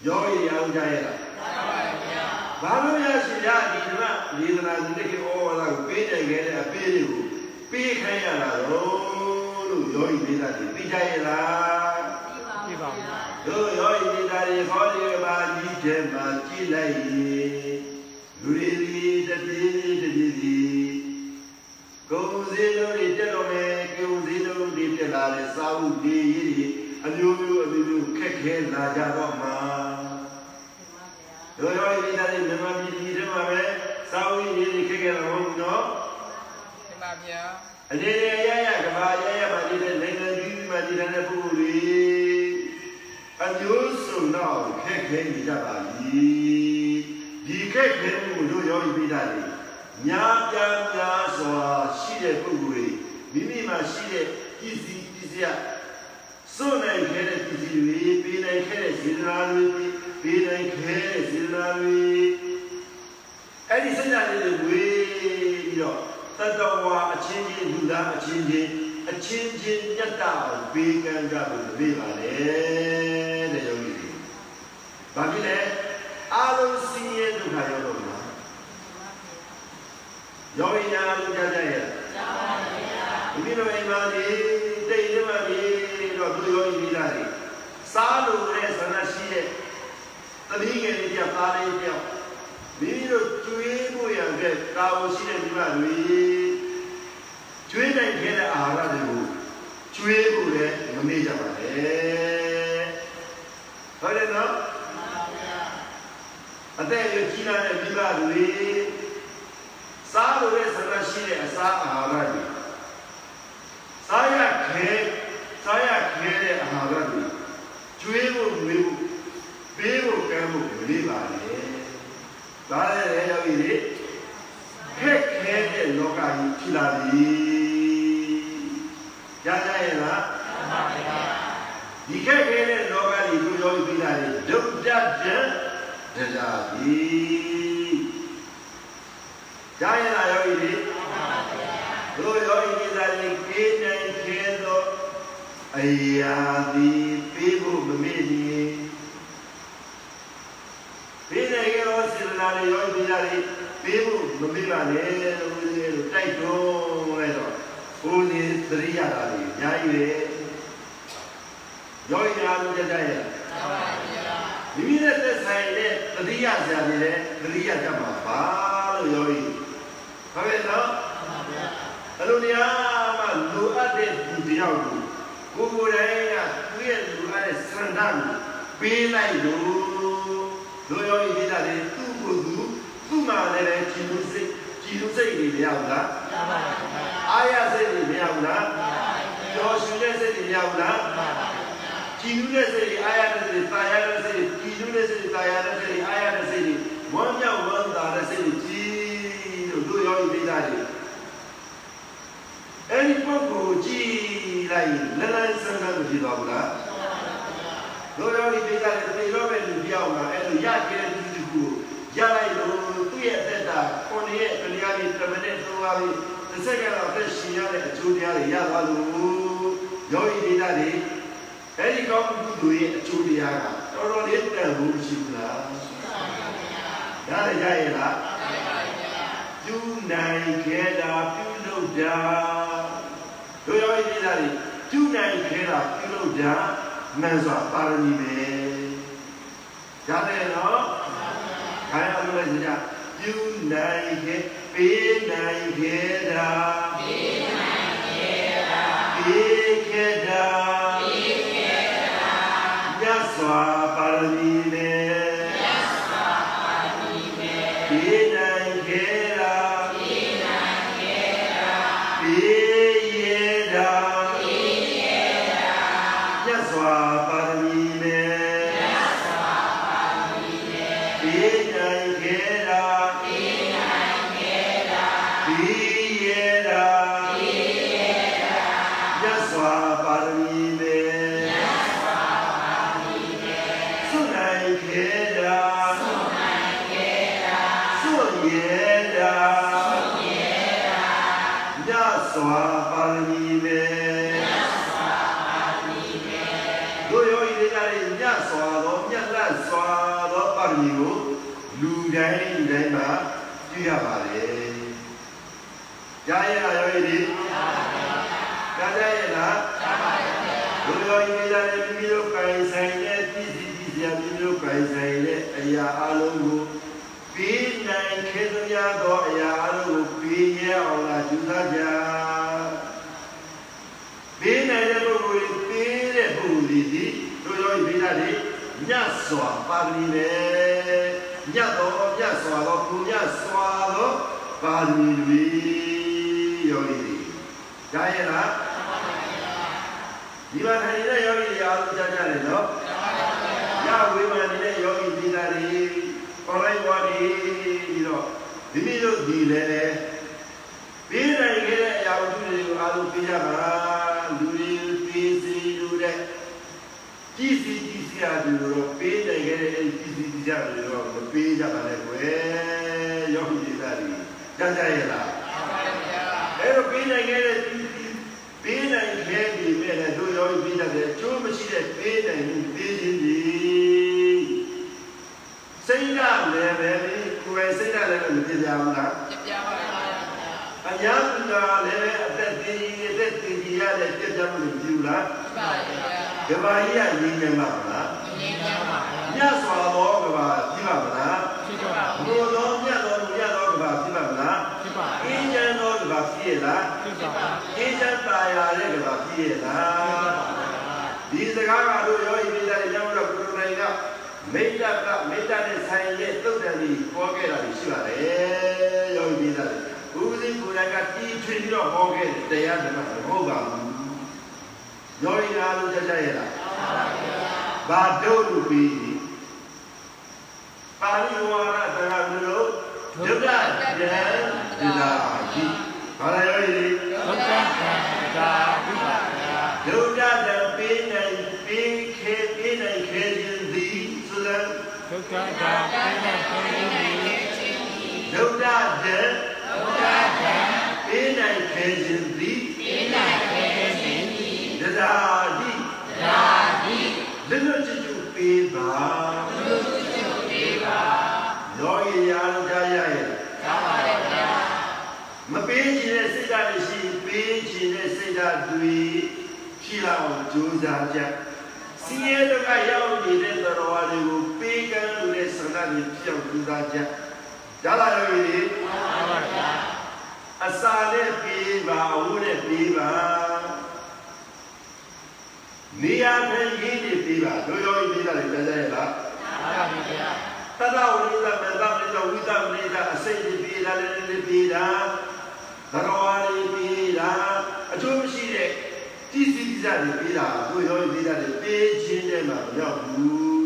ယောဂီအောင်ကြရဲ့လား ပါဗျာ ဘာလို့ရရှိရဒီကလေသနာစနစ်ကိုဩဝါဒကိုပေးနိုင်ခဲ့တဲ့အပေးတွေကိုပေးခိုင်းရတာတော့လို့ယောဂီဒေသတွေသိကြရဲ့လား ပြပါဗျာ တို့ယောဂီဒေသတွေဟောဒီမှာကြီးတဲ့မှာကြည်လိုက်ရင်လူတွေဒီတတိတတိဒီ ကုံစည်းလုံးတွေတက်တော့မယ်ကုံစည်းလုံးတွေတက်လာတဲ့စာအုပ်တွေရေးတွေအမျိုးမျိုးအမျိုးမျိုးခက်ခဲလာကြတော့မှာတို့ရောဒီသားတွေမြန်မာပြည်ဒီထဲမှာပဲစာအုပ်ရေးတွေခက်ခဲလာမဟုတ်ဘူးနော် ပြပါဗျာ အနေနဲ့ရရကဘာရရမှာဒီတဲ့နိုင်ငံကြီးမှာဒီတဲ့ပုဂ္ဂိုလ်တွေအမျိုးစုံတော့ခက်ခဲနေကြပါပြီဒီခက်ခဲမှုတို့ရောဒီပြည်သားတွေညာ ပြားများစွာရှိတဲ့ပုဂ္ဂိုလ်တွေမိမိမှာရှိတဲ့ပစ္စည်းပစ္စည်းစွန့်နိုင်ခဲ့တဲ့ပစ္စည်းတွေပေးနိုင်ခဲ့တဲ့စေတနာတွေပေးနိုင်ခဲ့တဲ့စေတနာတွေအဲ့ဒီစိတ်ဓာတ်လေးတွေဝေးပြီးတော့တတဝါအချင်းချင်းလူသားအချင်းချင်းအချင်းချင်းညတ်တာအောင်ပေးကမ်းကြလို့ပြေးပါလေတဲ့ယောဂီတွေ။ဘာဖြစ်လဲအာလုံးစင်းရဲဒုက္ခရောက်တော့ မှာယောဂီများလူကြကြရဲ့ရပါဗျာဒီလိုအိမ်မှာဒီတိတ်ထဲမှာဒီတော့သူယောဂီမိသားတွေစားလို့တဲ့ဆန္ဒရှိတဲ့သမီးငယ်လေးတယောက်သားလေးတယောက်မိမိတို့ကျွေးဖို့ရတဲ့ကာဝရှိတဲ့မိဘတွေကျွေးနိုင်ခဲ့တဲ့အာဟာရတွေကိုကျွေးဖို့လည်းမမေ့ကြပါနဲ့ဟုတ်တယ်နော်အသက်အရွယ်ကြီးလာတဲ့မိဘတွေ စားလို့တဲ့ဆန္ဒရှိတဲ့အစာအာဟာရတွေစားရခဲစားရခဲတဲ့အာဟာရတွေကျွေးဖို့မွေးဖို့ပေးဖို့ကမ်းဖို့မလေးပါနဲ့ဒါလည်းရောက်ပြီလေခက်ခဲတဲ့လောကကြီးဖြစ်လာပြီကြားကြရဲ့လားဒီခက်ခဲတဲ့လောကကြီးကိုရောပြီးလာတယ်ဒုက္ခကြံတရားပြီ ကြားရဲ့လားရောက်ပြီလေတို့ရောဤသားလေးကေးနိုင်ခဲသောအရာသည်ပေးဖို့မမေ့ရင်ပေးနိုင်ကြတော့စေတနာတွေရောဒီလာတွေပေးဖို့မမေ့ပါနဲ့လို့ဦးဇင်းတို့တိုက်တွန်းလိုက်တော့ဘုန်းကြီးသတိရတာတွေအများကြီးပဲရောရအားလို့ကြကြရဲ့မိမိနဲ့သက်ဆိုင်တဲ့သတိရစရာတွေလည်းသတိရကြမှာပါလို့ရောဤ ဟုတ်ရဲ့နော်အလိုတရားမှလိုအပ်တဲ့ဒီတယောက်ကိုကိုယ်ကိုယ်တိုင်ကသူ့ရဲ့လိုအပ်တဲ့စံတမ်းကိုပေးလိုက်လို့လိုရောဤပြည်သားတွေသူ့ကိုယ်သူသူ့မှာလည်းပဲကြည်လို့စိတ်ကြည်လို့စိတ်တွေမရဘူးလားအားရစိတ်တွေမရဘူးလားကျော်ရှင်တဲ့စိတ်တွေမရဘူးလားကြည်လို့တဲ့စိတ်တွေအားရတဲ့စိတ်တွေတာယာတဲ့စိတ်တွေကြည်လို့တဲ့စိတ်တွေတာယာတဲ့စိတ်တွေအားရတဲ့စိတ်တွေဝမ်းမြောက်ဝမ်းသာတဲ့စိတ်တွေကြ ည်လို့လိုရောဤပြည်သားတွေအဲ့ဒီပုဂ္ဂိုလ်ကြည်လိုက်လလန်းဆန်းဆန်းမဖြစ်သွားဘူးလားလိုရောဒီပိဿတဲ့တေရောပဲလူပြောင်းလာအဲ့လိုရခဲ့တဲ့ဒီကူရလိုက်လို့သူ့ရဲ့အသက်တာကိုယ်ရဲ့တရားလေးတမနဲ့သုံးပါးပြီးတစ်စက္ကန့်တော့အသက်ရှင်ရတဲ့အကျိုးတရားတွေရသွားလို့ယောဂီပိဿတွေအဲ့ဒီကောင်းမှုတွေရဲ့အကျိုးတရားကတော်တော်လေးတန်ဖို့ရှိဘူးလားရတယ်ရရဲ့လား ပြုနိုင်ခဲ့တာပြုလုပ်တာတို့ရောဒီသားတွေပြုနိုင်ခဲ့တာပြုလုပ်တာမှန်စွာပါရမီပဲရတယ်နော်ခိုင်းအောင်လို့ကြပြုနိုင်ခဲ့ပေးနိုင်ခဲ့တာပေးနိုင်ခဲ့တာပေးခဲ့တာ လည်းတို့ရောပြီးတဲ့အကျိုးမရှိတဲ့ပေးနိုင်မှုပေးခြင်းဒီစိတ်ဓာတ်လည်းပဲကိုယ်စိတ်ဓာတ်လည်းမပြကြဘူးလား ပြပြပါပါ အ အများစုကလည်းအသက်တည်ကြီးအသက်တည်ကြီးရတဲ့ပြည့်စုံမှုပြုလား ပါဗျာ ကဘာကြီးကငြင်းနေမှာမလား ငင်းကြပါဗျာ မြတ်စွာသောကဘာကြည့်ပါမလား ဖြစ်ပါ ဘုသောမြတ်သောမြတ်သောကဘာကြည့်ပါမလား ဖြစ်ပါ အင်းကျန်သောကဘာကြည့်ရလား ဖြစ်ပါ အင်းကျန်ตายရတဲ့ကဘာကြည့်ရလား ဒီစကားကတို့ရောဤပိသားတွေကြောင့်တော့ကုရုနိုင်ကမေတ္တာကမေတ္တာနဲ့ဆိုင်ရဲ့သုတ်တန်ကြီးပေါ်ခဲ့တာရှိပါတယ်ရောဤပိသားတွေဘုရားရှင်ကိုယ်တိုင်ကတီးထွင်ပြီးတော့ဟောခဲ့တဲ့တရားဓမ္မမဟုတ်ပါဘူးရောဤနာလို့ကြကြရလားဘာတို့လူပြီးပါဠိဝါဒတရားမျိုးဒုက္ခယံဒီလာကြီးဘာလဲရောဤဒုက္ခကံဒါဝိပါယဒုဒတ ဒတဒုက္ခကံပေးနိုင်ခဲခြင်းသည်ပိဋကံပိဋကံဒဒါတိဒါဒီလက်လွတ်ချွတ်ပေးပါလက်လွတ်ချွတ်ပေးပါရောရရာကြရရဲ့သာပါဗျာမပေးခြင်းတဲ့စိတ်ဓာတ်တွေရှိပေးခြင်းတဲ့စိတ်ဓာတ်တွေရှိလာအောင်ကြိုးစားကြစီးရဲတော့ကရောက်နေတဲ့တော်ဝါတွေကိုပေးကမ်းလို့တဲ့ဆန္ဒတွေပြောင်းကြိုးစားကြ ဒါလာရောရည်သာပါဗျာအစာနဲ့ပေးပါအဝတ်နဲ့ပေးပါနေရာနဲ့ရင်းနေပေးပါတို့ရောပေးတာလည်းကြားကြရဲ့လားသာပါဗျာတသဝိသမေတ္တာမေတ္တာဝိသမမေတ္တာအစိတ်တွေပေးတာလည်းလည်းပေးတာဘဂဝါတွေပေးတာအကျိုးမရှိတဲ့တိစီတိစတွေပေးတာတို့ရောပေးတာလည်းပေးခြင်းတဲ့မှာမရောက်ဘူး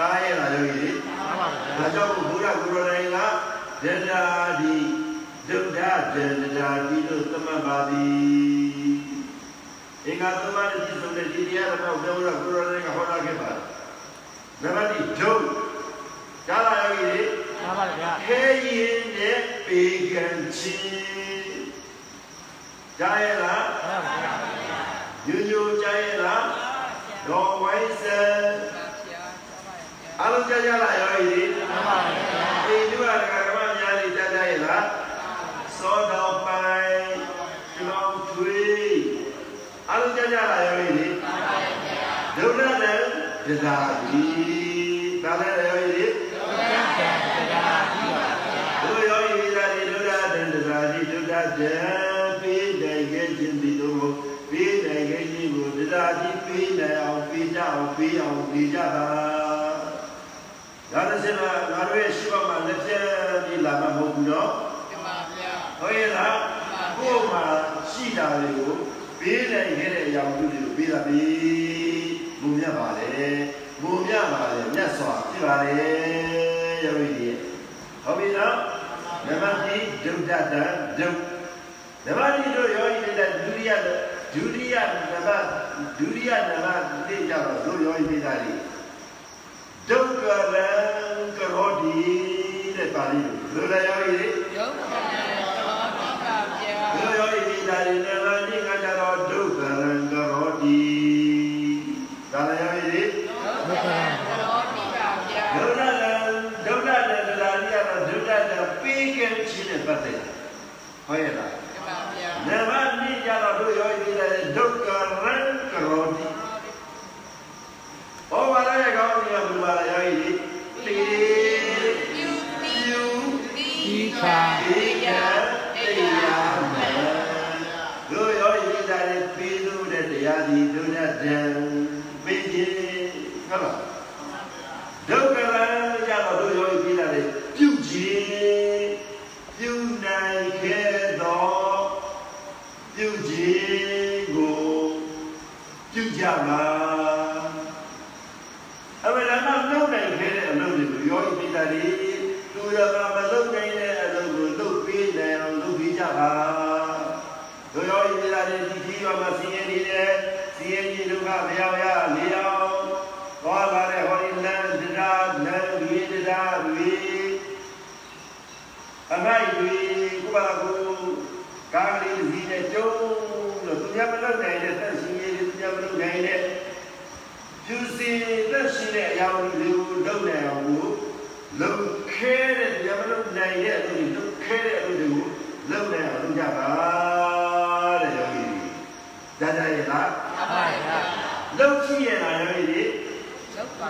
ဒါရဲ့လားယောဂီသာပါဗျာဒါကြောင့်ဘုရားကိုယ်တော်တိုင်ကဒန္တာဒီဒုဒ္ဒဒန္တာဒီလို့သမတ်ပါသည်အင်္ဂါသမတ်တိဆိုတဲ့ဒီတရားတော်ဘုရားကိုယ်တော်တိုင်ကဟောတာခဲ့ပါနံပါတ်1ဒုဒါလာယောဂီသာပါဗျာခဲရင်နဲ့ပေကံချင်းကြားရလားသာပါဗျာညူညူကြားရလားတော်ဝိုင်းစံပါဗျာပါဗျာ အားလုံးကြားကြလားယောဂီသာပါဗျာဒီလူကဓမ္မများနေကြားကြရလားသောတော်ပိုင်လောင်ထွေးအားလုံးကြားကြလားယောဂီဒုက္ခနဲ့ဒသာဒီဒါလည်းယောဂီဒုက္ခကံဒါဝိပါယဒုယောဂီသာဒီဒုက္ခတံဒသာဒီဒုက္ခတံပေးနိုင်ခဲ့ခြင်းဒီလိုပေးနိုင်ခဲ့ခြင်းကိုဒသာဒီပေးနိုင်အောင်ပေးကြအောင်ပေးအောင်ပေးကြပါဒါလည်းစင်မှာငါတို့ရဲ့ရှိပါမှာလက်ပြပြီးလာမှာမဟုတ်ဘူးနော် ပါဗျာ ဟုတ်ရဲ့လားကိုယ်မှာရှိတာတွေကိုပေးနိုင်ခဲ့တဲ့အရာတွေကိုပေးတာပြီဘုံမြတ်ပါလေဘုံမြတ်ပါလေမြတ်စွာဖြစ်ပါလေယောဂီကြီးဟုတ်ပြီနော်နံပါတ်2ဒုဒ္ဒတံဒုနံပါတ်2တို့ယောဂီတွေဒုတိယဒုတိယနံပါတ်ဒုတိယနံပါတ်သိကြတော့တို့ယောဂီတွေဒါလေးဒုက္ခရံကရောတိတဲ့ပါဠိလိုလိုလည်းယောဂီတွေယုတ်ခဏတော်ဒီပါဗျာ ဘုရားဤဒီသာ ရိနဗန္တိကကြတော်ဒုက္ခရံကရောတိဒါလည်းရည်ယုတ်ခဏတော်ဒီပါဗျာဒုဒ္ဒလံဒုဒ္ဒလံတရားကြီးကတော့ဒုဒ္ဒလံပေးကံခြင်းနဲ့ပတ်သက်ဟုတ်ရဲ့လားပါဗျာနဗန္တိကြတော့တို့ရောဤဒီသာရိဒုက္ခရံကရောတိဘောဝရရဲ့ကောင်းကြီးကဘုရားရည် ခြင်းဟုတ်လားဒုက္ခရံကြတော့တို့ရောဤပေးတာလေပြုခြင်းပြုနိုင်ခဲ့သောပြုခြင်းကိုပြုကြပါအမေရမလုံနိုင်ခဲ့တဲ့အလုပ်တွေကိုရောဤပေးတာလေသူရကမလုံနိုင်တဲ့အလုပ်ကိုလုပ်ပေးနိုင်အောင်လုပ်ပေးကြပါတို့ရောဤပေးတာလေဒီကြီးရောမစီရင်နေတယ်စီရင်ကြီးဒုက္ခမရောက်ရလေအောင်သွားလာတဲ့ဟောဒီလမ်းတရားလမ်းဝိတရားဝိအမိုက်ဝိကုပါကုကာလီစီနဲ့ကျုံ လို့သူများမလုပ်နိုင်တဲ့သက်ရှင်ရေးသူများမလုပ်နိုင်တဲ့ပြုစီသက်ရှင်တဲ့အရာတွေကိုလုပ်နိုင်အောင်လို့လုံခဲတဲ့သူများမလုပ်နိုင်တဲ့အလုပ်တွေလုပ်ခဲတဲ့အလုပ်တွေကိုလုံနေအောင်လုပ်ကြပါတဲ့ယောဂီဒါကြရဲ့လားရပါဗျာလုံကြည့်ရတာယောဂီတွေလောက်ပါ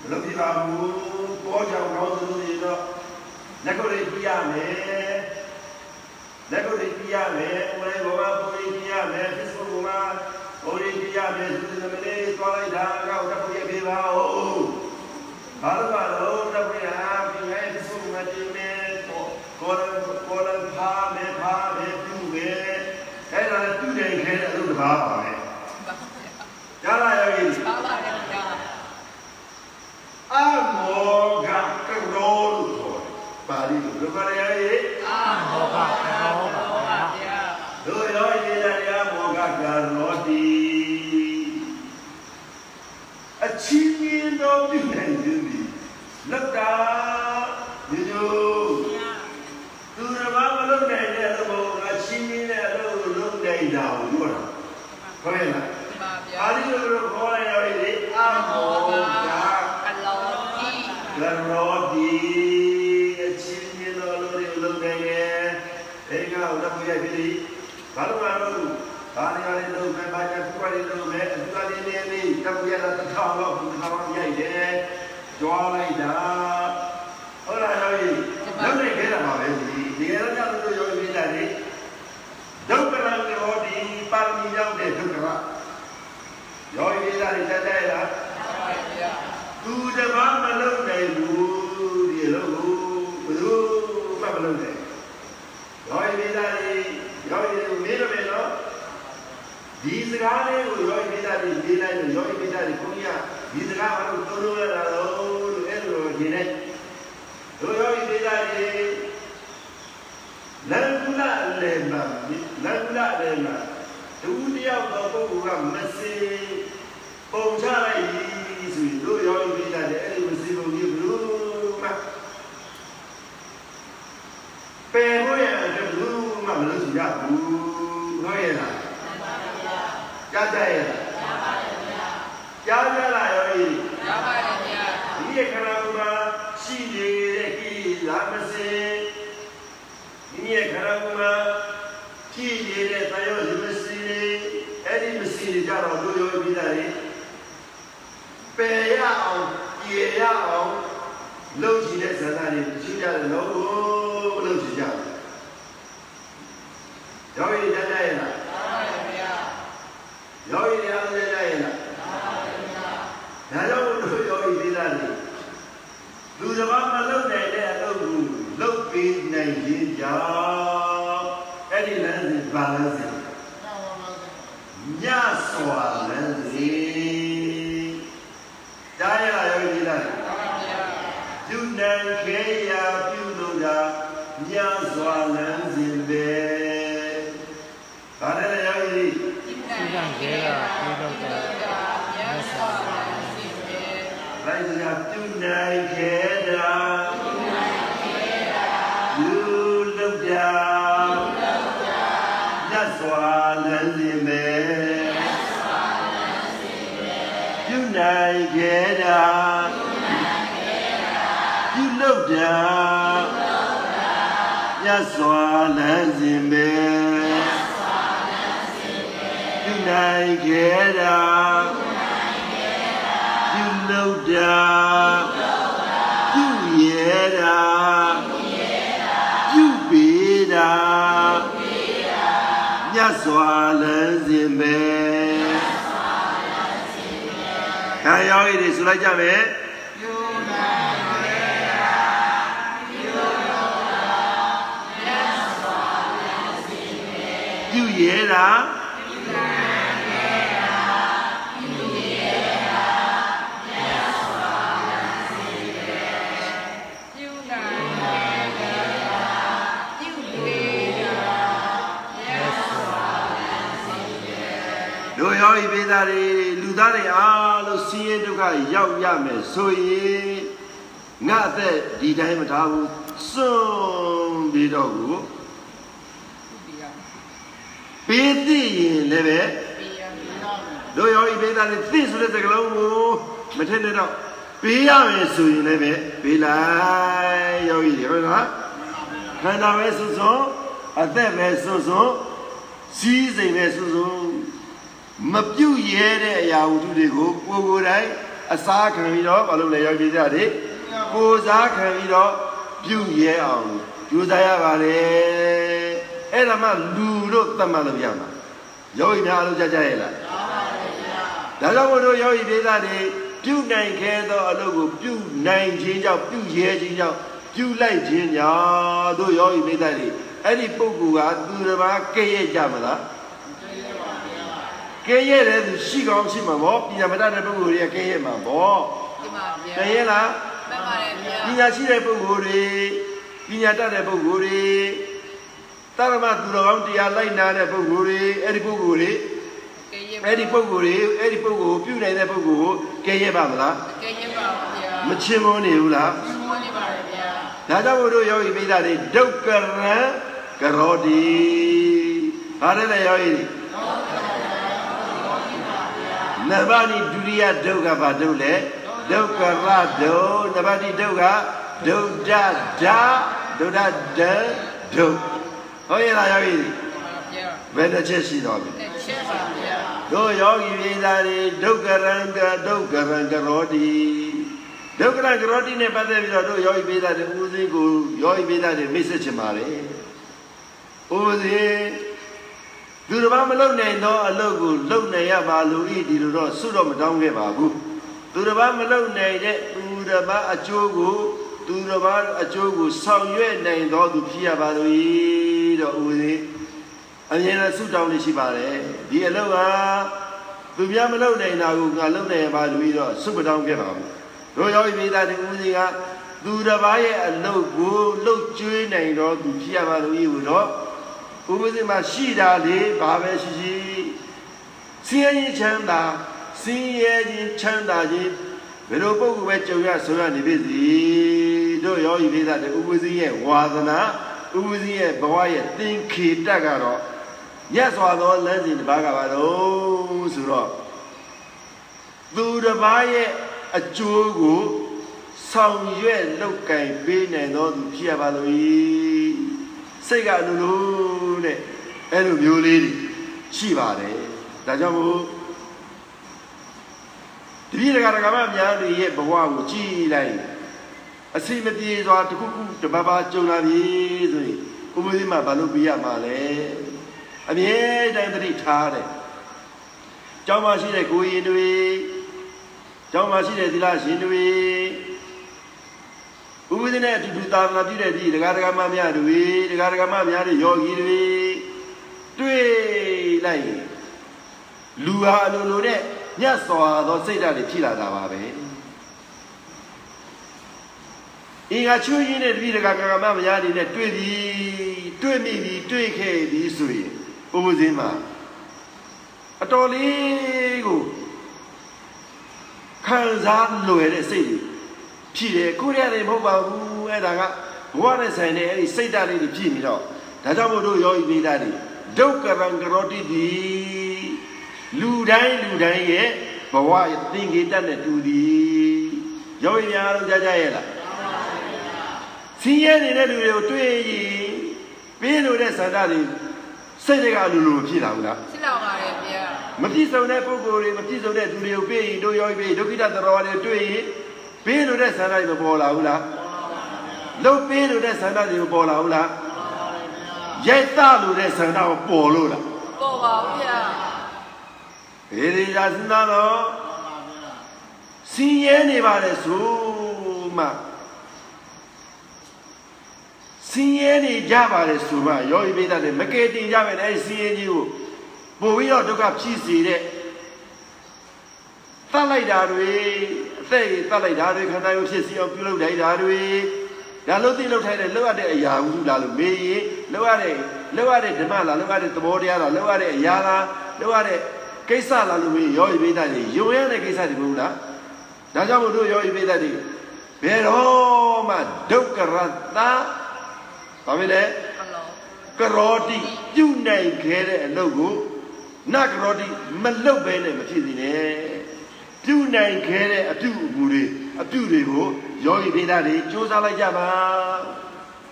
မလုပ်ပြပါဘူးပေါ်ကြောင်ကောင်းသလိုတွေတော့လက်ကိုယ်လေးပြရမယ်လက်ကိုယ်လေးပြ ရမယ်ဟိုလေးဘောကပုံလေးပြရမယ် Facebook မှာပုံလေးပြရမယ်သူသမီးလေးသွားလိုက်တာကောက်တော့ပြပြပါဦးဘာလို့ပါလို့တော့ပြရပြရဲ Facebook မှာတင်မယ်ကိုလကိုလဖာမေဖာမေပြုမယ်အဲ့ဒါလည်းသူ့တယ်ခဲတဲ့အလုပ်တစ်ပါးပါပဲကြားလာရောကြီးပါပါဗျာအမောကကရောလို့ခေါ်တယ်ပါဠိလိုဘယ်ပါလဲရေးအာမောကရောပါဗျာ တို့ရောရေးတယ်ရမောကကရောတိအချင်းချင်းတော်ပြုနိုင်ခြင်းဒီလက်တာဒီလိုသူရမမလုပ်နိုင်တဲ့အလုပ်ကိုအချင်းချင်းနဲ့အလုပ်ကိုလုပ်နိုင်တာကိုပြောတာဟုတ်ရဲ့လားပါဗျာပါဠိလိုတော့ ဘာလို့မလို့ဘာနေရာလေးလုံးမဲ့ဘာကြခုပါလေးလုံးမဲ့အတူတူလေးလေးလေးတမရတာတစ်ထောင်တော့တစ်ထောင်ရိုက်တယ်ကြွားလိုက်တာဟုတ်လားယောဂီလုံးနေခဲ့တာပါပဲဒီဒီကတော့ကြောက်လို့ယောဂီလာတယ်ဒုက္ခရံရောဒီပါရမီရောက်တဲ့ဒုက္ခရယောဂီလာတယ်တက်တဲ့လားပါဗျာသူတပားမလုံနိုင်ဘူးဒီလိုဘယ်လိုမှမလုံနိုင်ရောရည်သားလေးရောရည်ကိုမေးလို့မယ်နော် ဒီစကားလေးကိုရောရည်သားလေးရေးလိုက်လို့ရောရည်သားလေးကိုကြီးကဒီစကားဘာလို့သုံးလို့ရတာလို့လို့အဲ့လိုရေးလိုက်တို့ရောရည်သားလေးလန်ကူလာလေမလန်ကူလာလေမဒုတိယတော့ပုဂ္ဂိုလ်ကမစေပုံချလိုက်ဆိုရင်တို့ရောပြီးတာလေအဲ့ဒီမစီပုံကြီးဘလို့မှပယ်လို့ရတဲ့ဘလို့မှမလို့ရဘူးဟုတ်ရဲ့လား ကြားကြရဲ့ကြားကြလားရောကြီးရပါတယ်ဗျာဒီရခရာမှာရှိနေတဲ့ကိလာမစေဒီရခရာမှာရှိနေတဲ့တယောဇမစီအဲ့ဒီမစီကြတော့တို့ရောပြီးတာလေပယ်ရအောင်ပြေရအောင်လုပ်ကြည့်တဲ့ဇာတ်တွေရှိကြတယ်လို့လုပ်ကြည့်ကြတယ်ရောရည်တတ်တယ်လား ရပါတယ်ဗျာ ရောရည်ရအောင်တတ်တယ်လားဒါကြောင့်တို့ရောရည်သေးတာလေလူတစ်ပါးမလုပ်နိုင်တဲ့အလုပ်ကိုလုပ်ပေးနိုင်ခြင်းကြောင့်အဲ့ဒီလမ်းစဉ်ဘာလမ်းစဉ်ညစွာလမ်းစဉ်ကြားရရောရည်လား ပါဗျာ ပြုနိုင်ခေရာပြုလို့တာညစွာလမ်းစဉ်ပဲဒါနဲ့ရောရည် ဒီက သူကံ ကျဲတာပြေတော့တယ် မြတ်စွာဘုရားရှင်ပဲ လိုက်စရာပြု နိုင်ခေရာပြုလို့တာညစွာလမ်းစဉ်ပဲပြုနိုင်ခေရာပြုလို့တာညစွာလမ်းစဉ်ပဲပြုနိုင်ခေရာပြုလို့တာပြုရဲ တာပြုပေးတာညစွာလမ်းစဉ်ပဲခံရောရည်တွေဆိုလိုက်ကြမယ်ပြုရဲတာ တို့ရောဤပေးသားတွေလူသားတွေအားလို့ဆင်းရဲဒုက္ခရောက်ရမယ်ဆိုရင်ငါအသက်ဒီတိုင်းမထားဘူးစွန့်ပြီးတော့ကိုပေးသိရင်လည်းပဲတို့ရောဤပေးသားတွေသိဆိုတဲ့စကားလုံးကိုမထင်နဲ့တော့ပေးရမယ်ဆိုရင်လည်းပဲပေးလိုက်ရောဤတွေဟုတ်လားခန္ဓာပဲစွစွအသက်ပဲစွစွစီးစိမ်ပဲစွစွ မပြုတ်ရဲတဲ့အရာဝတ္ထုတွေကိုကိုယ်ကိုယ်တိုင်အစားခံပြီးတော့ဘာလို့လဲရောက်ပြကြတယ်ကိုယ်စားခံပြီးတော့ပြုတ်ရဲအောင်ကြိုးစားရပါတယ်အဲ့ဒါမှလူတို့သတ်မှတ်လို့ရမှာယောဂီများအလုပ်ကြကြရဲ့လားဒါကြောင့်မို့လို့ယောဂီဒေသတွေပြုနိုင်ခဲ့သောအလုပ်ကိုပြုနိုင်ခြင်းကြောင့်ပြုရဲခြင်းကြောင့်ပြုလိုက်ခြင်းကြောင့်တို့ယောဂီဒေသတွေအဲ့ဒီပုဂ္ဂိုလ်ကသူတစ်ပါးကဲ့ရဲ့ကြမလား ကဲ့ရဲ့တယ်သူရှိကောင်းရှိမှာပေါ့ပညာမတတ်တဲ့ပုဂ္ဂိုလ်တွေကကဲ့ရဲ့မှာပေါ့ဒီမှာဗျာကဲ့ရဲ့လားမှန်ပါတယ်ဗျာပညာရှိတဲ့ပုဂ္ဂိုလ်တွေပညာတတ်တဲ့ပုဂ္ဂိုလ်တွေတရမသူတော်ကောင်းတရားလိုက်နာတဲ့ပုဂ္ဂိုလ်တွေအဲ့ဒီပုဂ္ဂိုလ်တွေကဲရဲအဲ့ဒီပုဂ္ဂိုလ်တွေအဲ့ဒီပုဂ္ဂိုလ်ပြုနိုင်တဲ့ပုဂ္ဂိုလ်ကိုကဲရဲပါမလားကဲရဲပါဗျာမချင်မွန်းနေဘူးလားဘုန်းကြီးပါတယ်ဗျာဒါကြောင့်မို့လို့ယောဂီပိဋကတွေဒုက္ကရံကရောတိဟာတယ်လေယောဂီ နဗ္ဗာနိဒုတိယဒုက္ခဘာဒုလဲဒုက္ခရဒုနဗ္ဗာတိဒုက္ခဒုဒ္ဒဒဒုဒ္ဒဒဒုဟုတ်ရဲ့လားယောဂီဗျာဘယ်တစ်ချက်ရှိတော့ပြီနဲ့ချက်ပါဗျာတို့ယောဂီပိဋကတွေဒုက္ကရံကဒုက္ကရံကရောတိဒုက္ခရံကရောတိနဲ့ပတ်သက်ပြီးတော့တို့ယောဂီပိဋကတွေဦးစင်းကိုယောဂီပိဋကတွေမိတ်ဆက်ချင်ပါလေဦးစင်း သူတစ်ပါးမလုံနိုင်သောအလုပ်ကိုလုံနိုင်ရပါလို့ဤဒီလိုတော့စွတော့မတောင်းခဲ့ပါဘူးသူတစ်ပါးမလုံနိုင်တဲ့သူတစ်ပါးအကျိုးကိုသူတစ်ပါးအကျိုးကိုဆောင်ရွက်နိုင်သောသူဖြစ်ရပါလို့ဤတော့ဦးစင်းအမြဲတမ်းဆုတောင်းနေရှိပါတယ်ဒီအလုပ်ကသူများမလုံနိုင်တာကိုငါလုံနိုင်ရပါလို့ဤတော့ဆုမတောင်းခဲ့ပါဘူးတို့ရောဤမိသားစုဦးစင်းကသူတစ်ပါးရဲ့အလုပ်ကိုလှုပ်ကျွေးနိုင်တော့သူဖြစ်ရပါလို့ဤကိုတော့ ဥပဒေမှာရှိတာလေဘာပဲရှိရှိစင်းရဲချမ်းသာစင်းရဲခြင်းချမ်းသာခြင်းဘယ်လိုပုဂ္ဂိုလ်ပဲကြုံရဆိုရနေပြီစီတို့ရောဤလေးသားတဲ့ဥပဒေရဲ့ဝါသနာဥပဒေရဲ့ဘဝရဲ့သင်္ခေတတ်ကတော့မြတ်စွာသောလမ်းစဉ်တစ်ပါးကပါတော့ဆိုတော့သူတစ်ပါးရဲ့အကျိုးကိုဆောင်ရွက်လောက်ကင်ပေးနိုင်သောသူဖြစ်ရပါလို့ဤစိတ်ကလူလူ တဲ့အဲ့လိုမျိုးလေးတွေရှိပါတယ်ဒါကြောင့်မို့တပည့်တက္ကရာမများတွေရဲ့ဘဝကိုကြည်လိုက်အစီမပြေစွာတစ်ခုခုတပတ်ပါကြုံလာပြီဆိုရင်ဥပဒေမှာဘာလို့ပြရမှာလဲအမြဲတမ်းသတိထားတယ်ကျောင်းမှာရှိတဲ့ကိုရင်တွေကျောင်းမှာရှိတဲ့သီလရှင်တွေ ဥပဒေနဲ့အတူတူသာသနာပြုတဲ့ဒီဒကာဒကာမများတွေဒကာဒကာမများတွေယောဂီတွေတွေ့လိုက်ရင်လူဟာအလိုလိုနဲ့ညတ်စွာသောစိတ်ဓာတ်တွေဖြစ်လာတာပါပဲအင်္ဂါချွေးရင်းတဲ့တတိဒကာဒကာမများတွေနဲ့တွေ့ပြီတွေ့မိပြီတွေ့ခဲ့ပြီဆိုရင်ဥပဒေမှာအတော်လေးကိုခံစားလွယ်တဲ့စိတ်တွေ ဖြစ်တယ်ကိုရရတယ်မဟုတ်ပါဘူးအဲ့ဒါကဘဝနဲ့ဆိုင်တဲ့အဲ့ဒီစိတ်ဓာတ်လေးတွေဖြစ်နေတော့ဒါကြောင့်မို့လို့ယောဂီမိသားတွေဒုက္ကရံကရောတိတိလူတိုင်းလူတိုင်းရဲ့ဘဝရဲ့သင်္ကေတနဲ့တူသည်ယောဂီများလုံးကြားကြရဲ့လားဆင်းရဲနေတဲ့လူတွေကိုတွေ့ရင်ပေးလို့တဲ့ဆန္ဒတွေစိတ်တွေကအလိုလိုဖြစ်လာဘူးလားဖြစ်လောက်ပါတယ်ဗျာမပြည့်စုံတဲ့ပုဂ္ဂိုလ်တွေမပြည့်စုံတဲ့သူတွေကိုပေးရင်တို့ရောပေးဒုက္ခိတသရောတွေတွေ့ရင် ပေးလို့တဲ့ဆန္ဒတွေမပေါ်လာဘူးလားလှုပ်ပေးလို့တဲ့ဆန္ဒတွေမပေါ်လာဘူးလားရိုက်တလို့တဲ့ဆန္ဒကိုပေါ်လို့လားပေါ်ပါဦးဗျာဒီဒီသာစဉ်းစားတော့စီးရဲနေပါလေဆိုမှစီးရဲနေကြပါလေဆိုမှယောဂီပိဋကနဲ့မကယ်တင်ကြပဲနဲ့အဲဒီစီးရဲကြီးကိုပို့ပြီးတော့ဒုက္ခဖြစ်စေတဲ့တတ်လိုက်တာတွေ အသက်ကြီးတတ်လိုက်တာတွေခန္ဓာကိုယ်ဖြစ်စီအောင်ပြုလုပ်လိုက်တာတွေဒါလို့သိလုပ်ထိုင်တဲ့လောက်ရတဲ့အရာဘူးလားလို့မေးရင်လောက်ရတဲ့လောက်ရတဲ့ဓမ္မလားလောက်ရတဲ့သဘောတရားလားလောက်ရတဲ့အရာလားလောက်ရတဲ့ကိစ္စလားလို့မေးရောဤပိဋကတွေယုံရတဲ့ကိစ္စတွေမဟုတ်လားဒါကြောင့်မို့လို့ရောဤပိဋကတွေဘယ်တော့မှဒုက္ခရတ္တဘာဖြစ်လဲဟယ်လိုကရောတိပြုနိုင်ခဲ့တဲ့အလုပ်ကိုနကရောတိမလုပ်ဘဲနဲ့မဖြစ်စေနဲ့ ပြုနိုင်ခဲ့တဲ့အပြုအမူတွေအပြုတွေကိုယောဂီဒေသတွေစူးစမ်းလိုက်ကြပါ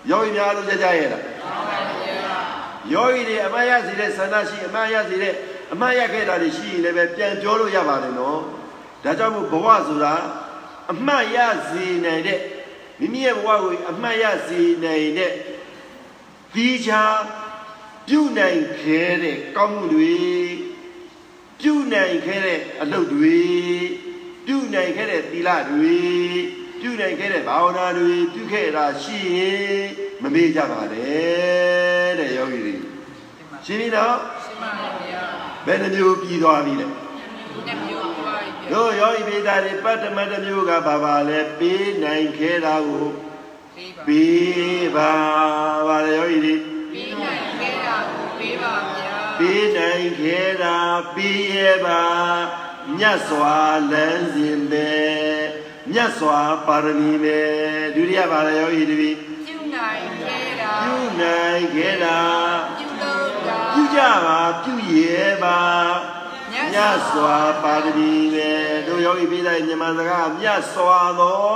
ယောဂီများလို့ကြကြရဲ့လားယောဂီတွေအမှတ်ရစီတဲ့ဆန္ဒရှိအမှတ်ရစီတဲ့အမှတ်ရခဲ့တာတွေရှိရင်လည်းပဲပြန်ပြောလို့ရပါတယ်နော်ဒါကြောင့်မို့ဘဝဆိုတာအမှတ်ရစီနိုင်တဲ့မိမိရဲ့ဘဝကိုအမှတ်ရစီနိုင်တဲ့ဒီချာပြုနိုင်ခဲ့တဲ့ကောင်းမှုတွေ ပြုနိုင်ခဲ့တဲ့အလုပ်တွေပြုနိုင်ခဲ့တဲ့သီလတွေပြုနိုင်ခဲ့တဲ့ဘာဝနာတွေပြုခဲ့တာရှိရင်မမေ့ကြပါနဲ့တဲ့ယောဂီတွေရှင်းပြီနော်ရှင်းပါဗျာဘယ်နှမျိုးပြီးသွားပြီလဲနှစ်မျိုးပါဗျာတို့ယောဂီပိသားတွေပတ္တမတစ်မျိုးကဘာပါလဲပေးနိုင်ခဲ့တာကိုပေးပါပေးပါပါလေယောဂီတွေပေးနိုင်ခဲ့တာကိုပေးပါဗျာ ပေးနိုင်ခဲ့တာပေးရပါမြတ်စွာလမ်းစဉ်ပဲမြတ်စွာပါရမီပဲဒုတိယပါလေယောဂီတွေပြုနိုင်ခဲ့တာပြုနိုင်ခဲ့တာပြုလို့တာပြုကြပါပြုရဲပါမြတ်စွာပါရမီပဲတို့ယောဂီပိသားတွေမြန်မာစကားမြတ်စွာသော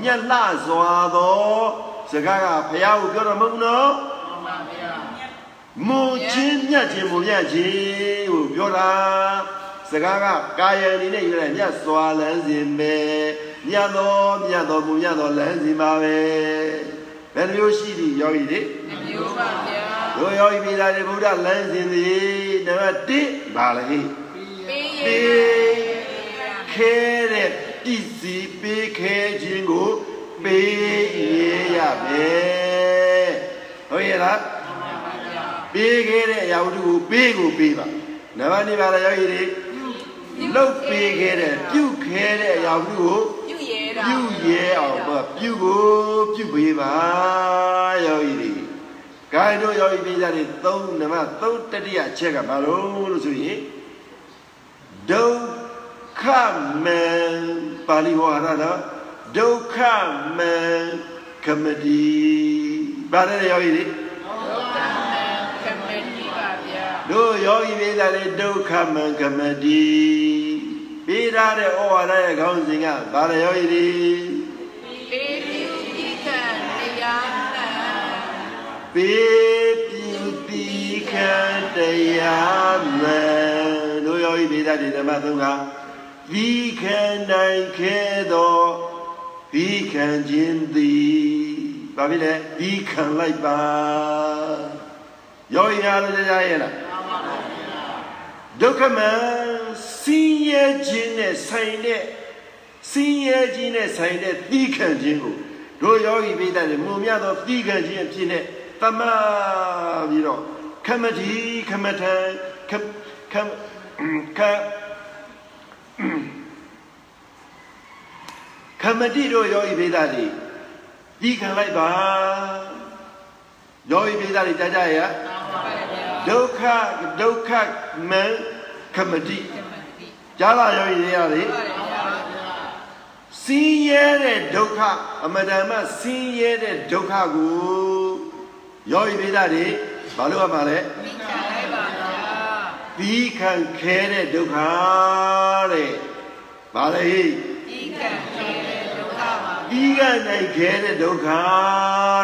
မြတ်လှစွာသောစကားကဘုရားကိုပြောတော့မဟုတ်ဘူးနော်မှန်ပါဗျာ မွန်ချင်းမြတ်ချင်းမွန်မြတ်ချင်းကိုပြောတာစကားကကာယံအနေနဲ့ယူလိုက်မြတ်စွာလန်းစဉ်ပဲမြတ်တော်မြတ်တော်မူမြတ်တော်လန်းစဉ်ပါပဲဘယ်လိုမျိုးရှိသည်ယောဂီတွေနှစ်မျိုးပါဗျာတို့ယောဂီမိသားတွေဗုဒ္ဓလန်းစဉ်သည်နံပါတ်1ပါလေပေးရပေးခဲတဲ့ပစ္စည်းပေးခဲခြင်းကိုပေးရရမယ်ဟုတ်ရဲ့လား ပေးခဲ့တဲ့အရာဝတ္ထုကိုပေးကိုပေးပါနံပါတ်2ပါလားယောဂီတွေလုတ်ပေးခဲ့တဲ့ပြုတ်ခဲ့တဲ့အရာဝတ္ထုကိုပြုရဲတာပြုတ်ရဲအောင်ပေါ့ပြုတ်ကိုပြုတ်ပေးပါယောဂီတွေဂိုင်းတို့ယောဂီပိစာတွေ3နံပါတ်3တတိယအချက်ကဘာလို့လို့ဆိုရင်ဒုက္ခမံပါဠိဝါဒတော့ဒုက္ခမံကမတိဗါတယ်ယောဂီတွေကမတီပါဗျာ တို့ယောဂီပိသားတွေဒုက္ခမံကမတိပေးထားတဲ့ဩဝါဒရဲ့ခေါင်းစဉ်ကဘာလဲယောဂီတွေပေးပြီးဒီကံတရားနာပေးပြုတိခံတရားမံတို့ယောဂီပိသားတွေဓမ္မသုံးကဒီခံနိုင်ခဲ့သောဒီခံခြင်းသည်ဘာဖြစ်လဲဒီခံလိုက်ပါယောဂီများလည်းကြားရဲ့လား ဒုက္ခမဆင်းရဲခြင်းနဲ့ဆိုင်တဲ့ဆင်းရဲခြင်းနဲ့ဆိုင်တဲ့သီးခံခြင်းကိုတို့ယောဂီပိဋကတွေမုံမြသောသီးခံခြင်းအဖြစ်နဲ့တမပြီးတော့ခမတိခမထံခခခခမတိတို့ယောဂီပိဋကတွေသီးခံလိုက်ပါယောဂီပိဋကတွေကြားကြရ ဒုက္ခဒုက္ခမံခမတိကြားလာရောရည်ရတယ်စင်းရဲတဲ့ဒုက္ခအမတန်မှစင်းရဲတဲ့ဒုက္ခကိုရောရည်ပေးတာတွေဘာလို့ရမှာလဲမိခံလိုက်ပါဗျာပြီးခံခဲတဲ့ဒုက္ခတဲ့ဘာလဲဟိဒီကံခဲတဲ့ဒုက္ခပါပြီးခံနိုင်ခဲတဲ့ဒုက္ခ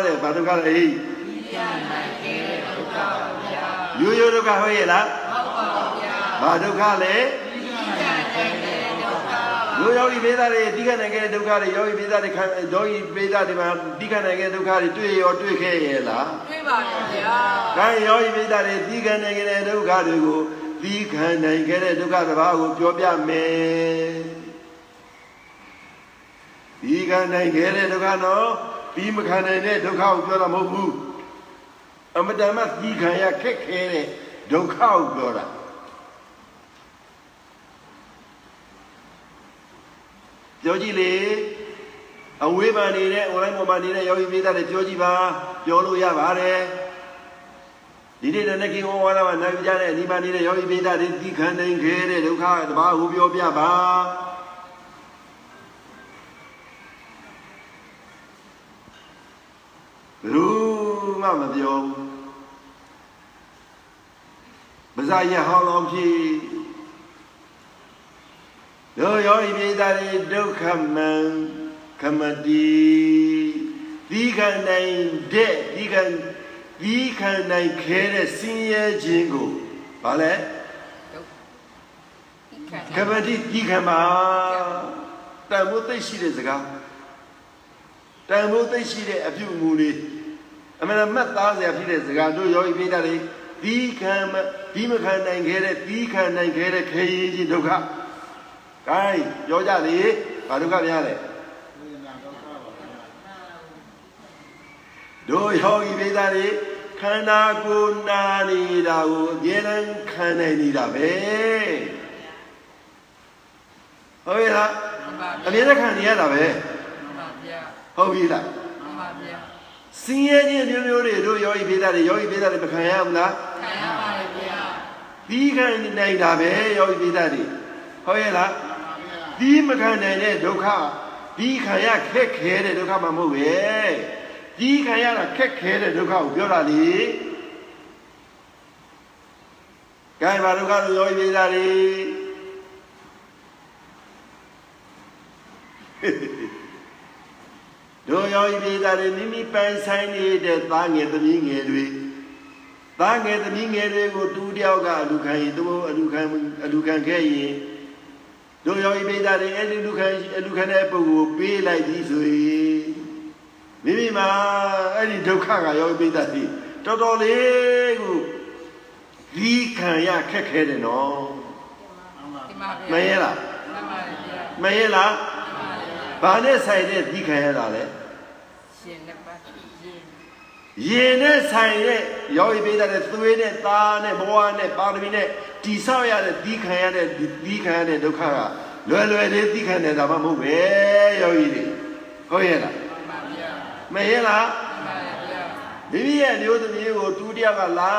တဲ့ဘာဒုက္ခလဲဟိဒီကံနိုင်ခဲတဲ့ဒုက္ခပါဗျာ ရိုးရိုးဒုက္ခဟုတ်ရဲ့လားဟုတ်ပါဗျာဘာဒုက္ခလဲဒီကံနိုင်တဲ့ဒုက္ခပါယောယောဂီပေးသားတွေတိခနိုင်ခဲ့တဲ့ဒုက္ခတွေယောဂီပေးသားတွေခံယောဂီပေးသားတွေမှာတိခနိုင်ခဲ့တဲ့ဒုက္ခတွေတွေ့ရောတွေ့ခဲ့ရဲ့လားတွေ့ပါဗျာ။ဒါယောဂီပေးသားတွေတိခနိုင်ခဲ့တဲ့ဒုက္ခတွေကိုတိခနိုင်ခဲ့တဲ့ဒုက္ခတစ်ပါးကိုပြောပြမယ်။တိခနိုင်ခဲ့တဲ့ဒုက္ခနော်ပြီးမခံနိုင်တဲ့ဒုက္ခကိုပြောတာမဟုတ်ဘူး။ အမတန်မှတိခံရခက်ခဲတဲ့ဒုက္ခကိုပြောတာ။ပြောကြည့်လေအဝေးမှာနေတဲ့ online ပေါ်မှာနေတဲ့ယောဂီမိသားတွေပြောကြည့်ပါပြောလို့ရပါတယ်ဒီနေ့နဲ့ကင်းဝဝါဒမှာနိုင်ကြတဲ့ဒီမှာနေတဲ့ယောဂီမိသားတွေဒီခံနိုင်ခဲ့တဲ့ဒုက္ခတဘာကိုပြောပြပါဘယ်သူမှမပြောဘူး မစားရဟောင်းလောင်းဖြစ်တို့ယောဤပိသားတွေဒုက္ခမံခမတိသီးခံနိုင်တဲ့သီးခံသီးခံနိုင်ခဲတဲ့စင်းရဲခြင်းကိုဗာလဲခံကပတိသီးခံပါတန်ဖိုးသိရှိတဲ့စကားတန်ဖိုးသိရှိတဲ့အပြုအမူတွေအမှန်တမ်းမှတ်သားစရာဖြစ်တဲ့စကားတို့ယောဂီပိဋကတွေ သီးခံမသီးမခံနိုင်ခဲတဲ့သီးခံနိုင်ခဲတဲ့ခဲရင်ချင်းဒုက္ခ gain ပြောကြလေဘာဒုက္ခများလဲတို့ယောဂီပိသတွေခန္ဓာကိုယ်နာနေတာကိုအမြဲတမ်းခံနိုင်နေတာပဲဟုတ်ရဲ့လားမှန်ပါအမြဲတမ်းခံနေရတာပဲမှန်ပါဗျာဟုတ်ပြီလားမှန်ပါဗျာ စင်းရဲခြင်းမျိုးမျိုးတွေတို့ယောဂီပိသတွေယောဂီပိသတွေမခံရဘူးလားခံရပါတယ်ဗျာသီးခံနိုင်တာပဲယောဂီပိသတွေဟုတ်ရဲ့လားသီးမခံနိုင်တဲ့ဒုက္ခသီးခံရခက်ခဲတဲ့ဒုက္ခမှမဟုတ်ပဲသီးခံရတာခက်ခဲတဲ့ဒုက္ခကိုပြောတာလေကဲဘာဒုက္ခလို့ယောဂီပိသတွေ တို့ယောဂီပိသတွေမိမိပိုင်ဆိုင်နေတဲ့သားငယ်သမီးငယ်တွေသားငယ်သမီးငယ်တွေကိုတူတယောက်ကအလူခံရင်သူတို့အလူခံအလူခံခဲ့ရင်တို့ယောဂီပိသတွေအဲ့ဒီလူခံအလူခံတဲ့ပုဂ္ဂိုလ်ပေးလိုက်ပြီဆိုရင်မိမိမှာအဲ့ဒီဒုက္ခကယောဂီပိသတွေတော်တော်လေးကိုဒီခံရခက်ခဲတယ်နော်ဒီမှာမဗျာရဲလားမှန်ပါတယ်ဗျာမရဲလားမှန်ပါတယ်ဗျာဘာနဲ့ဆိုင်တဲ့ဒီခံရတာလဲ ရှင်နှစ်ပါးရှင်ရင်နဲ့ဆိုင်တဲ့ရောဂီပေးတဲ့သွေးနဲ့သားနဲ့ဘဝနဲ့ပါရမီနဲ့တိဆောက်ရတဲ့ဒီခံရတဲ့ဒီခံရတဲ့ဒုက္ခကလွယ်လွယ်လေးဒီခံနေတာမှမဟုတ်ပဲယောဂီတွေဟုတ်ရဲ့လားမှန်ပါဗျာမရဲလားမှန်ပါတယ်ဗျာမိမိရဲ့မျိုးသမီးကိုတူတယောက်ကလာ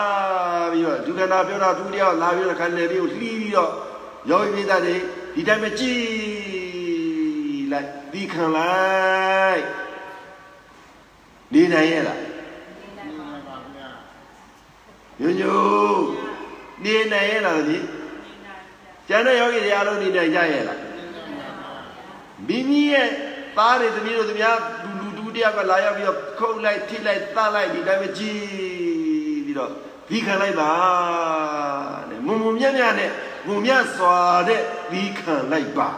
ပြီးတော့ဒုက္ခနာပြောတာတူတယောက်လာပြီးတော့ခန္ဓာလေးကိုလှီးပြီးတော့ယောဂီပိသတွေဒီတိုင်းပဲကြည်လိုက်ဒီခံလိုက် နေနိုင်ရဲ့လားညို့ညို့နေနိုင်ရဲ့လားဒီကျန်တဲ့ယောဂီတွေအားလုံးနေနိုင်ကြရဲ့လားမိမိရဲ့သားတွေသမီးတို့သမီးလူလူတူတယောက်ကလာရောက်ပြီးတော့ခုတ်လိုက်ထိလိုက်တတ်လိုက်ဒီတိုင်းပဲကြည်ပြီးတော့ဒီခံလိုက်ပါတဲ့မုံမုံမြတ်မြတ်နဲ့မုံမြတ်စွာတဲ့ဒီခံလိုက်ပါ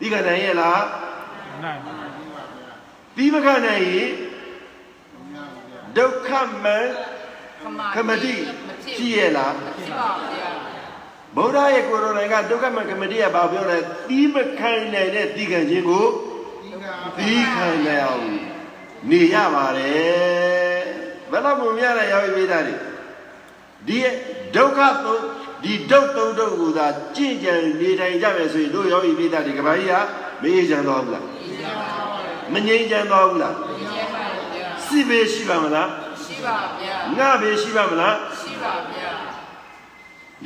ဒီခံနိုင်ရဲ့လားနိုင်ဒီမခံနိုင်ရင် ဒုက္ခမံခမခမတိဖြစ်ရဲ့လားဖြစ်ပါဗျာဗုဒ္ဓရဲ့ကိုယ်တော်တိုင်ကဒုက္ခမံခမတိကဘာပြောလဲဒီမခံနိုင်တဲ့ဒီခံခြင်းကိုဒီခံနိုင်အောင်နေရပါတယ်ဘယ်တော့မှမရတဲ့ရောက်ပြီးသားတွေဒီဒုက္ခသုံးဒီဒုက္သုံးဒုက္ခကိုသာကြင့်ကြံနေထိုင်ကြမယ်ဆိုရင်တို့ရောက်ပြီးသားတွေကဘာကြီးဟာမအေးချမ်းသွားဘူးလားမငြိမ်းချမ်းသွားဘူးလားကျဲပါဗျာ စိဘေးရှိပါမလားရှိပါဗျာငါဘေးရှိပါမလားရှိပါဗျာ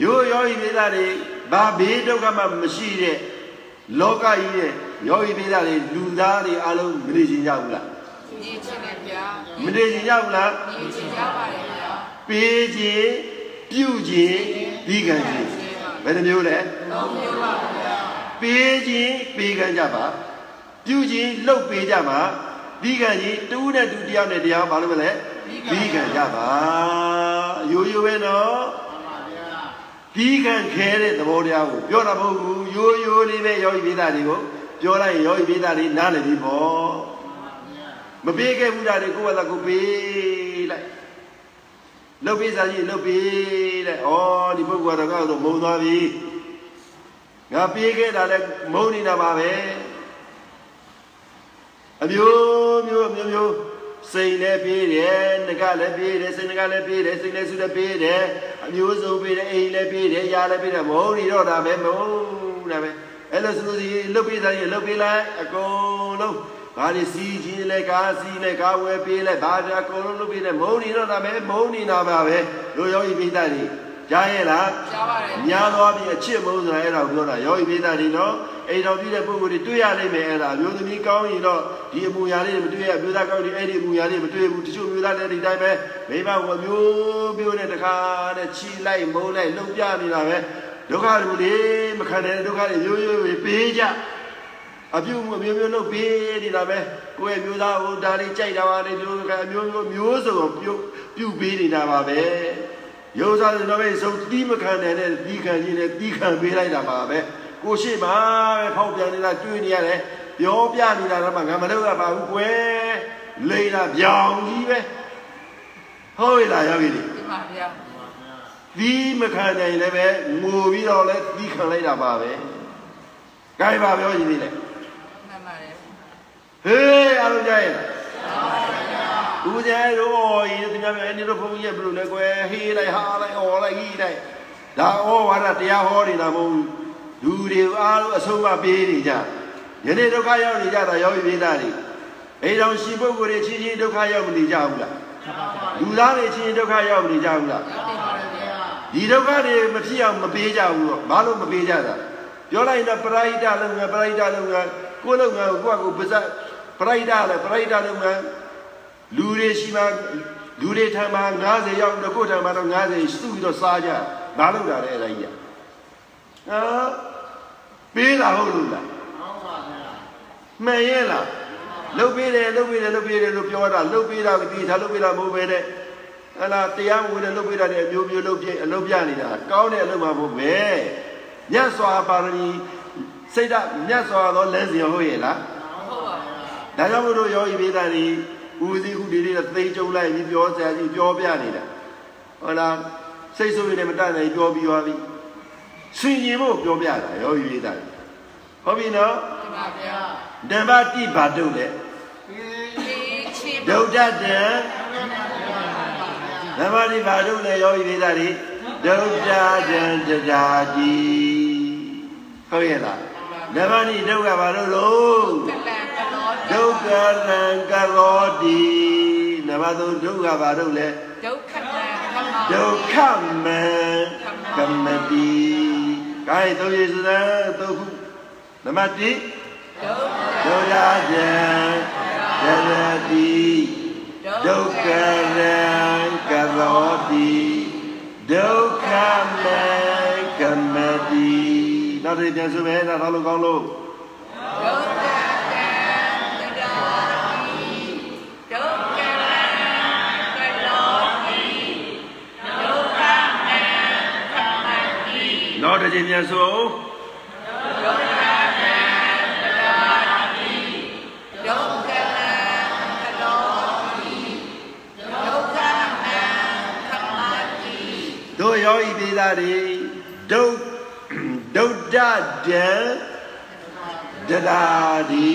ရိုးရောဤပိသားတွေဘာဘေးဒုက္ခမှမရှိတဲ့လောကကြီးရဲ့ယောဂီပိသားတွေလူသားတွေအလုံးမနေချင်ကြဘူးလားဒီချင်းနဲ့ဗျာမနေချင်ကြဘူးလားဒီချင်းကြပါတယ်ဗျာပေးခြင်းပြုခြင်းဒီကံခြင်းဘယ်နှမျိုးလဲတော့မျိုးပါဗျာပေးခြင်းပေးကံကြပါပြုခြင်းလှုပ်ပေးကြပါ ဒီကံကြီးတူးနဲ့တူတယောက်နဲ့တရားဘာလို့မလဲဒီကံကြပါရိုးရိုးပဲနော်ဒီကံခဲတဲ့သဘောတရားကိုပြောတာမဟုတ်ဘူးရိုးရိုးလေးပဲယောဂီပိသားတွေကိုပြောလိုက်ရင်ယောဂီပိသားတွေနားလည်ပြီပေါ့မပေးခဲ့ဘူးတာတွေကိုယ့်ဘာသာကိုပေးလိုက်လှုပ်ပေးစားကြီးလှုပ်ပေးလိုက်ဩဒီပုဂ္ဂိုလ်ကတော့မုံသွားပြီငါပေးခဲ့တာလည်းမုံနေတာပါပဲ အမျိုးမျိုးအမျိုးမျိုးစိတ်လည်းပေးတယ်ငကလည်းပေးတယ်စိတ်ငကလည်းပေးတယ်စိတ်လည်းစုလည်းပေးတယ်အမျိုးစုံပေးတယ်အိမ်လည်းပေးတယ်ຢာလည်းပေးတယ်မုံနေတော့တာပဲမုံတာပဲအဲ့လိုဆိုလို့ရှိရင်လှုပ်ပေးစားရင်လှုပ်ပေးလိုက်အကုန်လုံးဘာတွေစီးခြင်းလဲကားစီးလဲကားဝယ်ပေးလိုက်ဘာတွေအကုန်လုံးလှုပ်ပေးတယ်မုံနေတော့တာပဲမုံနေတာပါပဲတို့ယောဂီပိဋကတွေ ကြားရဲ့လားကြားပါတယ်ညာသွားပြီးအချစ်မုန်းဆိုတာအဲ့ဒါကိုပြောတာယောဂီပိသတိနော်အိမ်တော်ပြည့်တဲ့ပုဂ္ဂိုလ်တွေတွေ့ရလိမ့်မယ်အဲ့ဒါအမျိုးသမီးကောင်းရင်တော့ဒီအမူအရာလေးတွေမတွေ့ရအမျိုးသားကောင်းရင်အဲ့ဒီအမူအရာလေးမတွေ့ဘူးတချို့မျိုးသားလည်းဒီတိုင်းပဲမိမကမျိုးမျိုးနဲ့တခါနဲ့ချီလိုက်မုန်းလိုက်လှုပ်ပြနေတာပဲဒုက္ခတွေလေမခံတဲ့ဒုက္ခတွေရိုးရိုးပဲပေးကြအပြုတ်မှုမျိုးမျိုးလုပ်ပေးနေတာပဲကိုယ့်ရဲ့မျိုးသားဟိုဒါလေးကြိုက်တာပါလေဒီလိုကအမျိုးမျိုးမျိုးစုံပြုပြုပေးနေတာပါပဲ ရုပ်စားတဲ့တော့ပဲစုံတီးမခံတဲ့နဲ့တီးခံကြီးနဲ့တီးခံပေးလိုက်တာပါပဲကိုရှိမှပဲဖောက်ပြန်နေတာတွေ့နေရတယ်ပြောပြနေတာတော့မှငါမလုပ်ရပါဘူးကွယ်လိမ့်တာပြောင်ကြီးပဲဟုတ်ပြီလားယောဂီတွေဒီမှာဗျာဒီမခံနိုင်လည်းပဲငိုပြီးတော့လဲဒီခံလိုက်တာပါပဲ။ကြိုင်ပါပြောရင်ဒီလေမှန်ပါတယ်။ဟေးအားလုံးကြရဲ့လား။ ဦးကျဲတို့ဤသူများများနေတော့ဘုန်းကြီးဘယ်လိုလဲကွယ်ဟေးလိုက်ဟာလိုက်အော်လိုက်ဟီးလိုက်ဒါဩဝါဒတရားဟောနေတာမဟုတ်ဘူး။လူတွေအားလုံးအဆုံးမပေးနေကြ။ယနေ့ဒုက္ခရောက်နေကြတာရောက်ပြီသားတွေ။အဲကြောင့်ရှင်ပုဂ္ဂိုလ်တွေချင်းချင်းဒုက္ခရောက်မနေကြဘူးလား။လူသားတွေချင်းချင်းဒုက္ခရောက်မနေကြဘူးလား။ရောက်တယ်ပါဗျာဒီဒုက္ခတွေမဖြစ်အောင်မပေးကြဘူးတော့ဘာလို့မပေးကြတာပြောလိုက်ရင်တော့ပရိဒလုပ်ငန်းပရိဒလုပ်ငန်းကိုယ်လုပ်ငန်းကိုကိုယ့်အကူပါဇက် ပရိဒလည်းပရိဒလုပ်ငန်းလူတွေရှိမှလူတွေထံမှာ90ရောက်တော့ကိုယ့်ထံမှာတော့90စုပြီးတော့စားကြဘာလို့လာလဲအဲ့ဒါကြီးဟာပေးတာဟုတ်လို့လားမှန်ရဲ့လားလုတ်ပေးတယ်လုတ်ပေးတယ်လုတ်ပေးတယ်လို့ပြောတာလုတ်ပေးတာမသိတာလုတ်ပေးတာမဟုတ်ပဲတဲ့ဟလာတရားမဝင်တဲ့လုတ်ပေးတာတဲ့အမျိုးမျိုးလုတ်ပြအလုတ်ပြနေတာကောင်းတဲ့အလုပ်မှာမဟုတ်ပဲမြတ်စွာပါရမီစိတ်ဓာတ်မြတ်စွာသောလမ်းစဉ်ဟုတ်ရဲ့လားဟုတ်ပါဗျာ ဒါကြောင့်မို့လို့ယောဂီပေးတာဒီဦးစီးခုဒီလေးသိကြုံလိုက်ပြီးပြောစရာကြီးပြောပြနေတာဟုတ်လားစိတ်ဆိုးရင်လည်းမတတ်နိုင်ပြောပြီးသွားပြီဆင်ញင်ဖို့ပြောပြတာယောဂီပေးတာဟုတ်ပြီနော်ဒီမှာဗျာဓမ္မတိဘာတုလေဒီချင်းဒုဒ္ဒတံဓမ္မတိဘာတုလေယောဂီပေးတာဒီဒုဒ္ဒတံတရားကြီးဟုတ်ရဲ့လားဓမ္မတိဒုက္ခဘာလို့လို့ကလန်ကလော ဒုက္ခလံကရောတိနမသုဒုက္ခဘာလို့လဲဒုက္ခလန်ကမောဒုက္ခမံကမ္မတိကိုင်းသုံးရည်စသသုံးခုနမတိဒုက္ခဒုက္ခယံယရတိဒုက္ခရံကရောတိဒုက္ခမံကမ္မတိနောက်တစ်ပြန်ဆိုမယ်ဒါတော့လို့ကောင်းလို့ဒုက္ခ တစ်ချိန်ပြန်ဆိုဒုက္ခလန်တရားတိဒုက္ခလန်ကလောတိဒုက္ခမံကမ္မတိတို့ယောဤသေးသားတွေဒုဒုဒ္ဒဒံတရာဒီ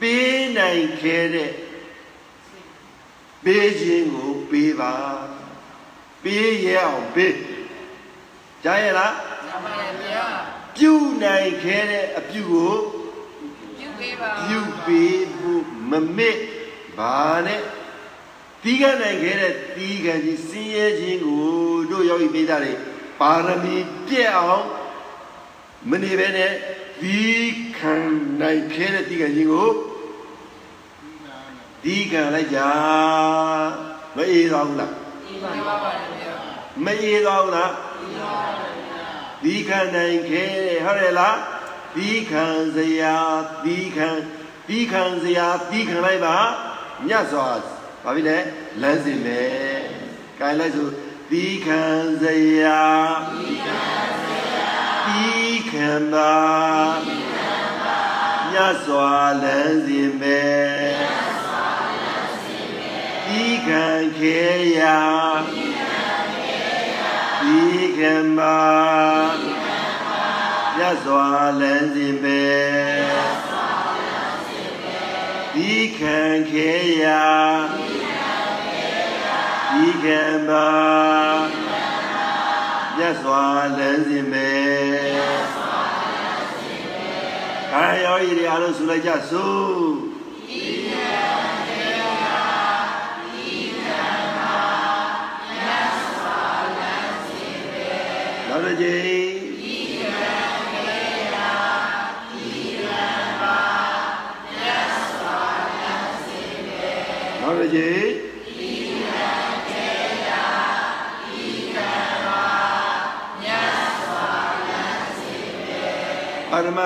ပေးနိုင်ခဲ့တဲ့ပေးခြင်းကိုပေးပါ ပေးရအောင်ပေးကြားရလားအမှန်ဗျာပြုနိုင်ခဲ့တဲ့အပြုကိုပြုပေးပါပြုပေးဖို့မမစ်ဘာနဲ့တီးကနိုင်ခဲ့တဲ့တီးကကြီးစင်းရဲခြင်းကိုတို့ယောဂီပိသတွေပါရမီပြည့်အောင်မနေပဲနဲ့ဒီခံနိုင်ခဲ့တဲ့တီးကကြီးကိုဒီခံလိုက်ကြမအေးတော့ဘူးလားဒီပါပါပါဗျာ မအေးတော့ဘူးလားဒီခံနိုင်ခဲ့တဲ့ဟုတ်တယ်လားဒီခံစရာဒီခံဒီခံစရာဒီခံလိုက်ပါညတ်စွာဘာဖြစ်လဲလမ်းစဉ်ပဲကဲလိုက်ဆိုဒီခံစရာဒီခံစရာဒီခံပါညတ်စွာလမ်းစဉ်ပဲ ဒီခံခေရာဒီခံပါညတ်စွာလမ်းစဉ်ပဲဒီခံခေရာဒီခံပါညတ်စွာလမ်းစဉ်ပဲကာယောဤတွေအားလုံးဆုလိုက်ကြစို့ နောက်တစ်ကြိမ်နောက်တစ်ကြိမ်ဘာပါရမ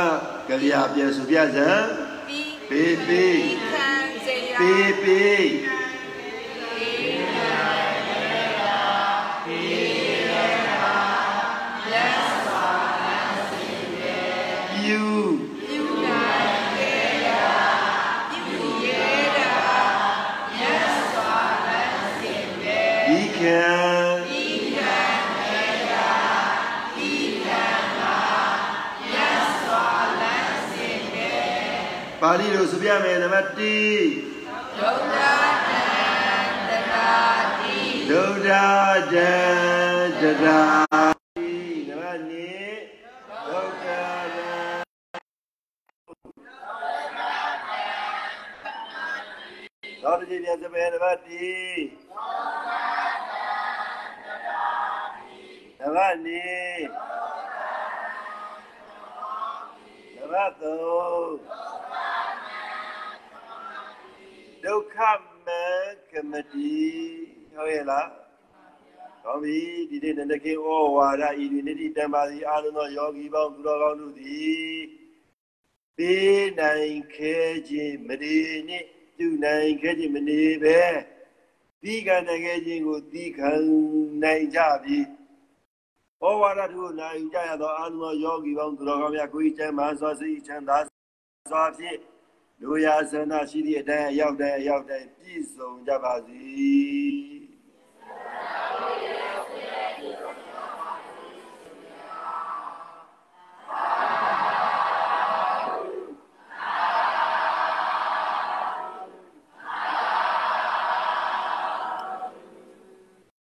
ကလျာပြေစုပြဇံပြီးပေးပေးခံစေရာပေး ဠိလိုစုပြမယ်နံပါတ်1ဒုက္ခတံတရာတိဒုဒ္ဒဒံတရာ ဒီနေ့နန္ဒကေဩဝါဒဤဒီနိတိတံပါစီအာလုံးသောယောဂီပေါင်းသူတော်ကောင်းတို့သည်ပေးနိုင်ခဲခြင်းမရေနှင့်ပြုနိုင်ခဲခြင်းမနေပဲဒီကံနိုင်ခဲခြင်းကိုသီခံနိုင်ကြပြီဩဝါဒတို့နိုင်ကြရသောအာလုံးသောယောဂီပေါင်းသူတော်ကောင်းများကိုယ်ချမ်းသာစွာစိတ်ချမ်းသာစွာဖြင့်လူရာဆန္ဒရှိသည့်အတိုင်းအရောက်တိုင်းအရောက်တိုင်းပြည့်စုံကြပါစေ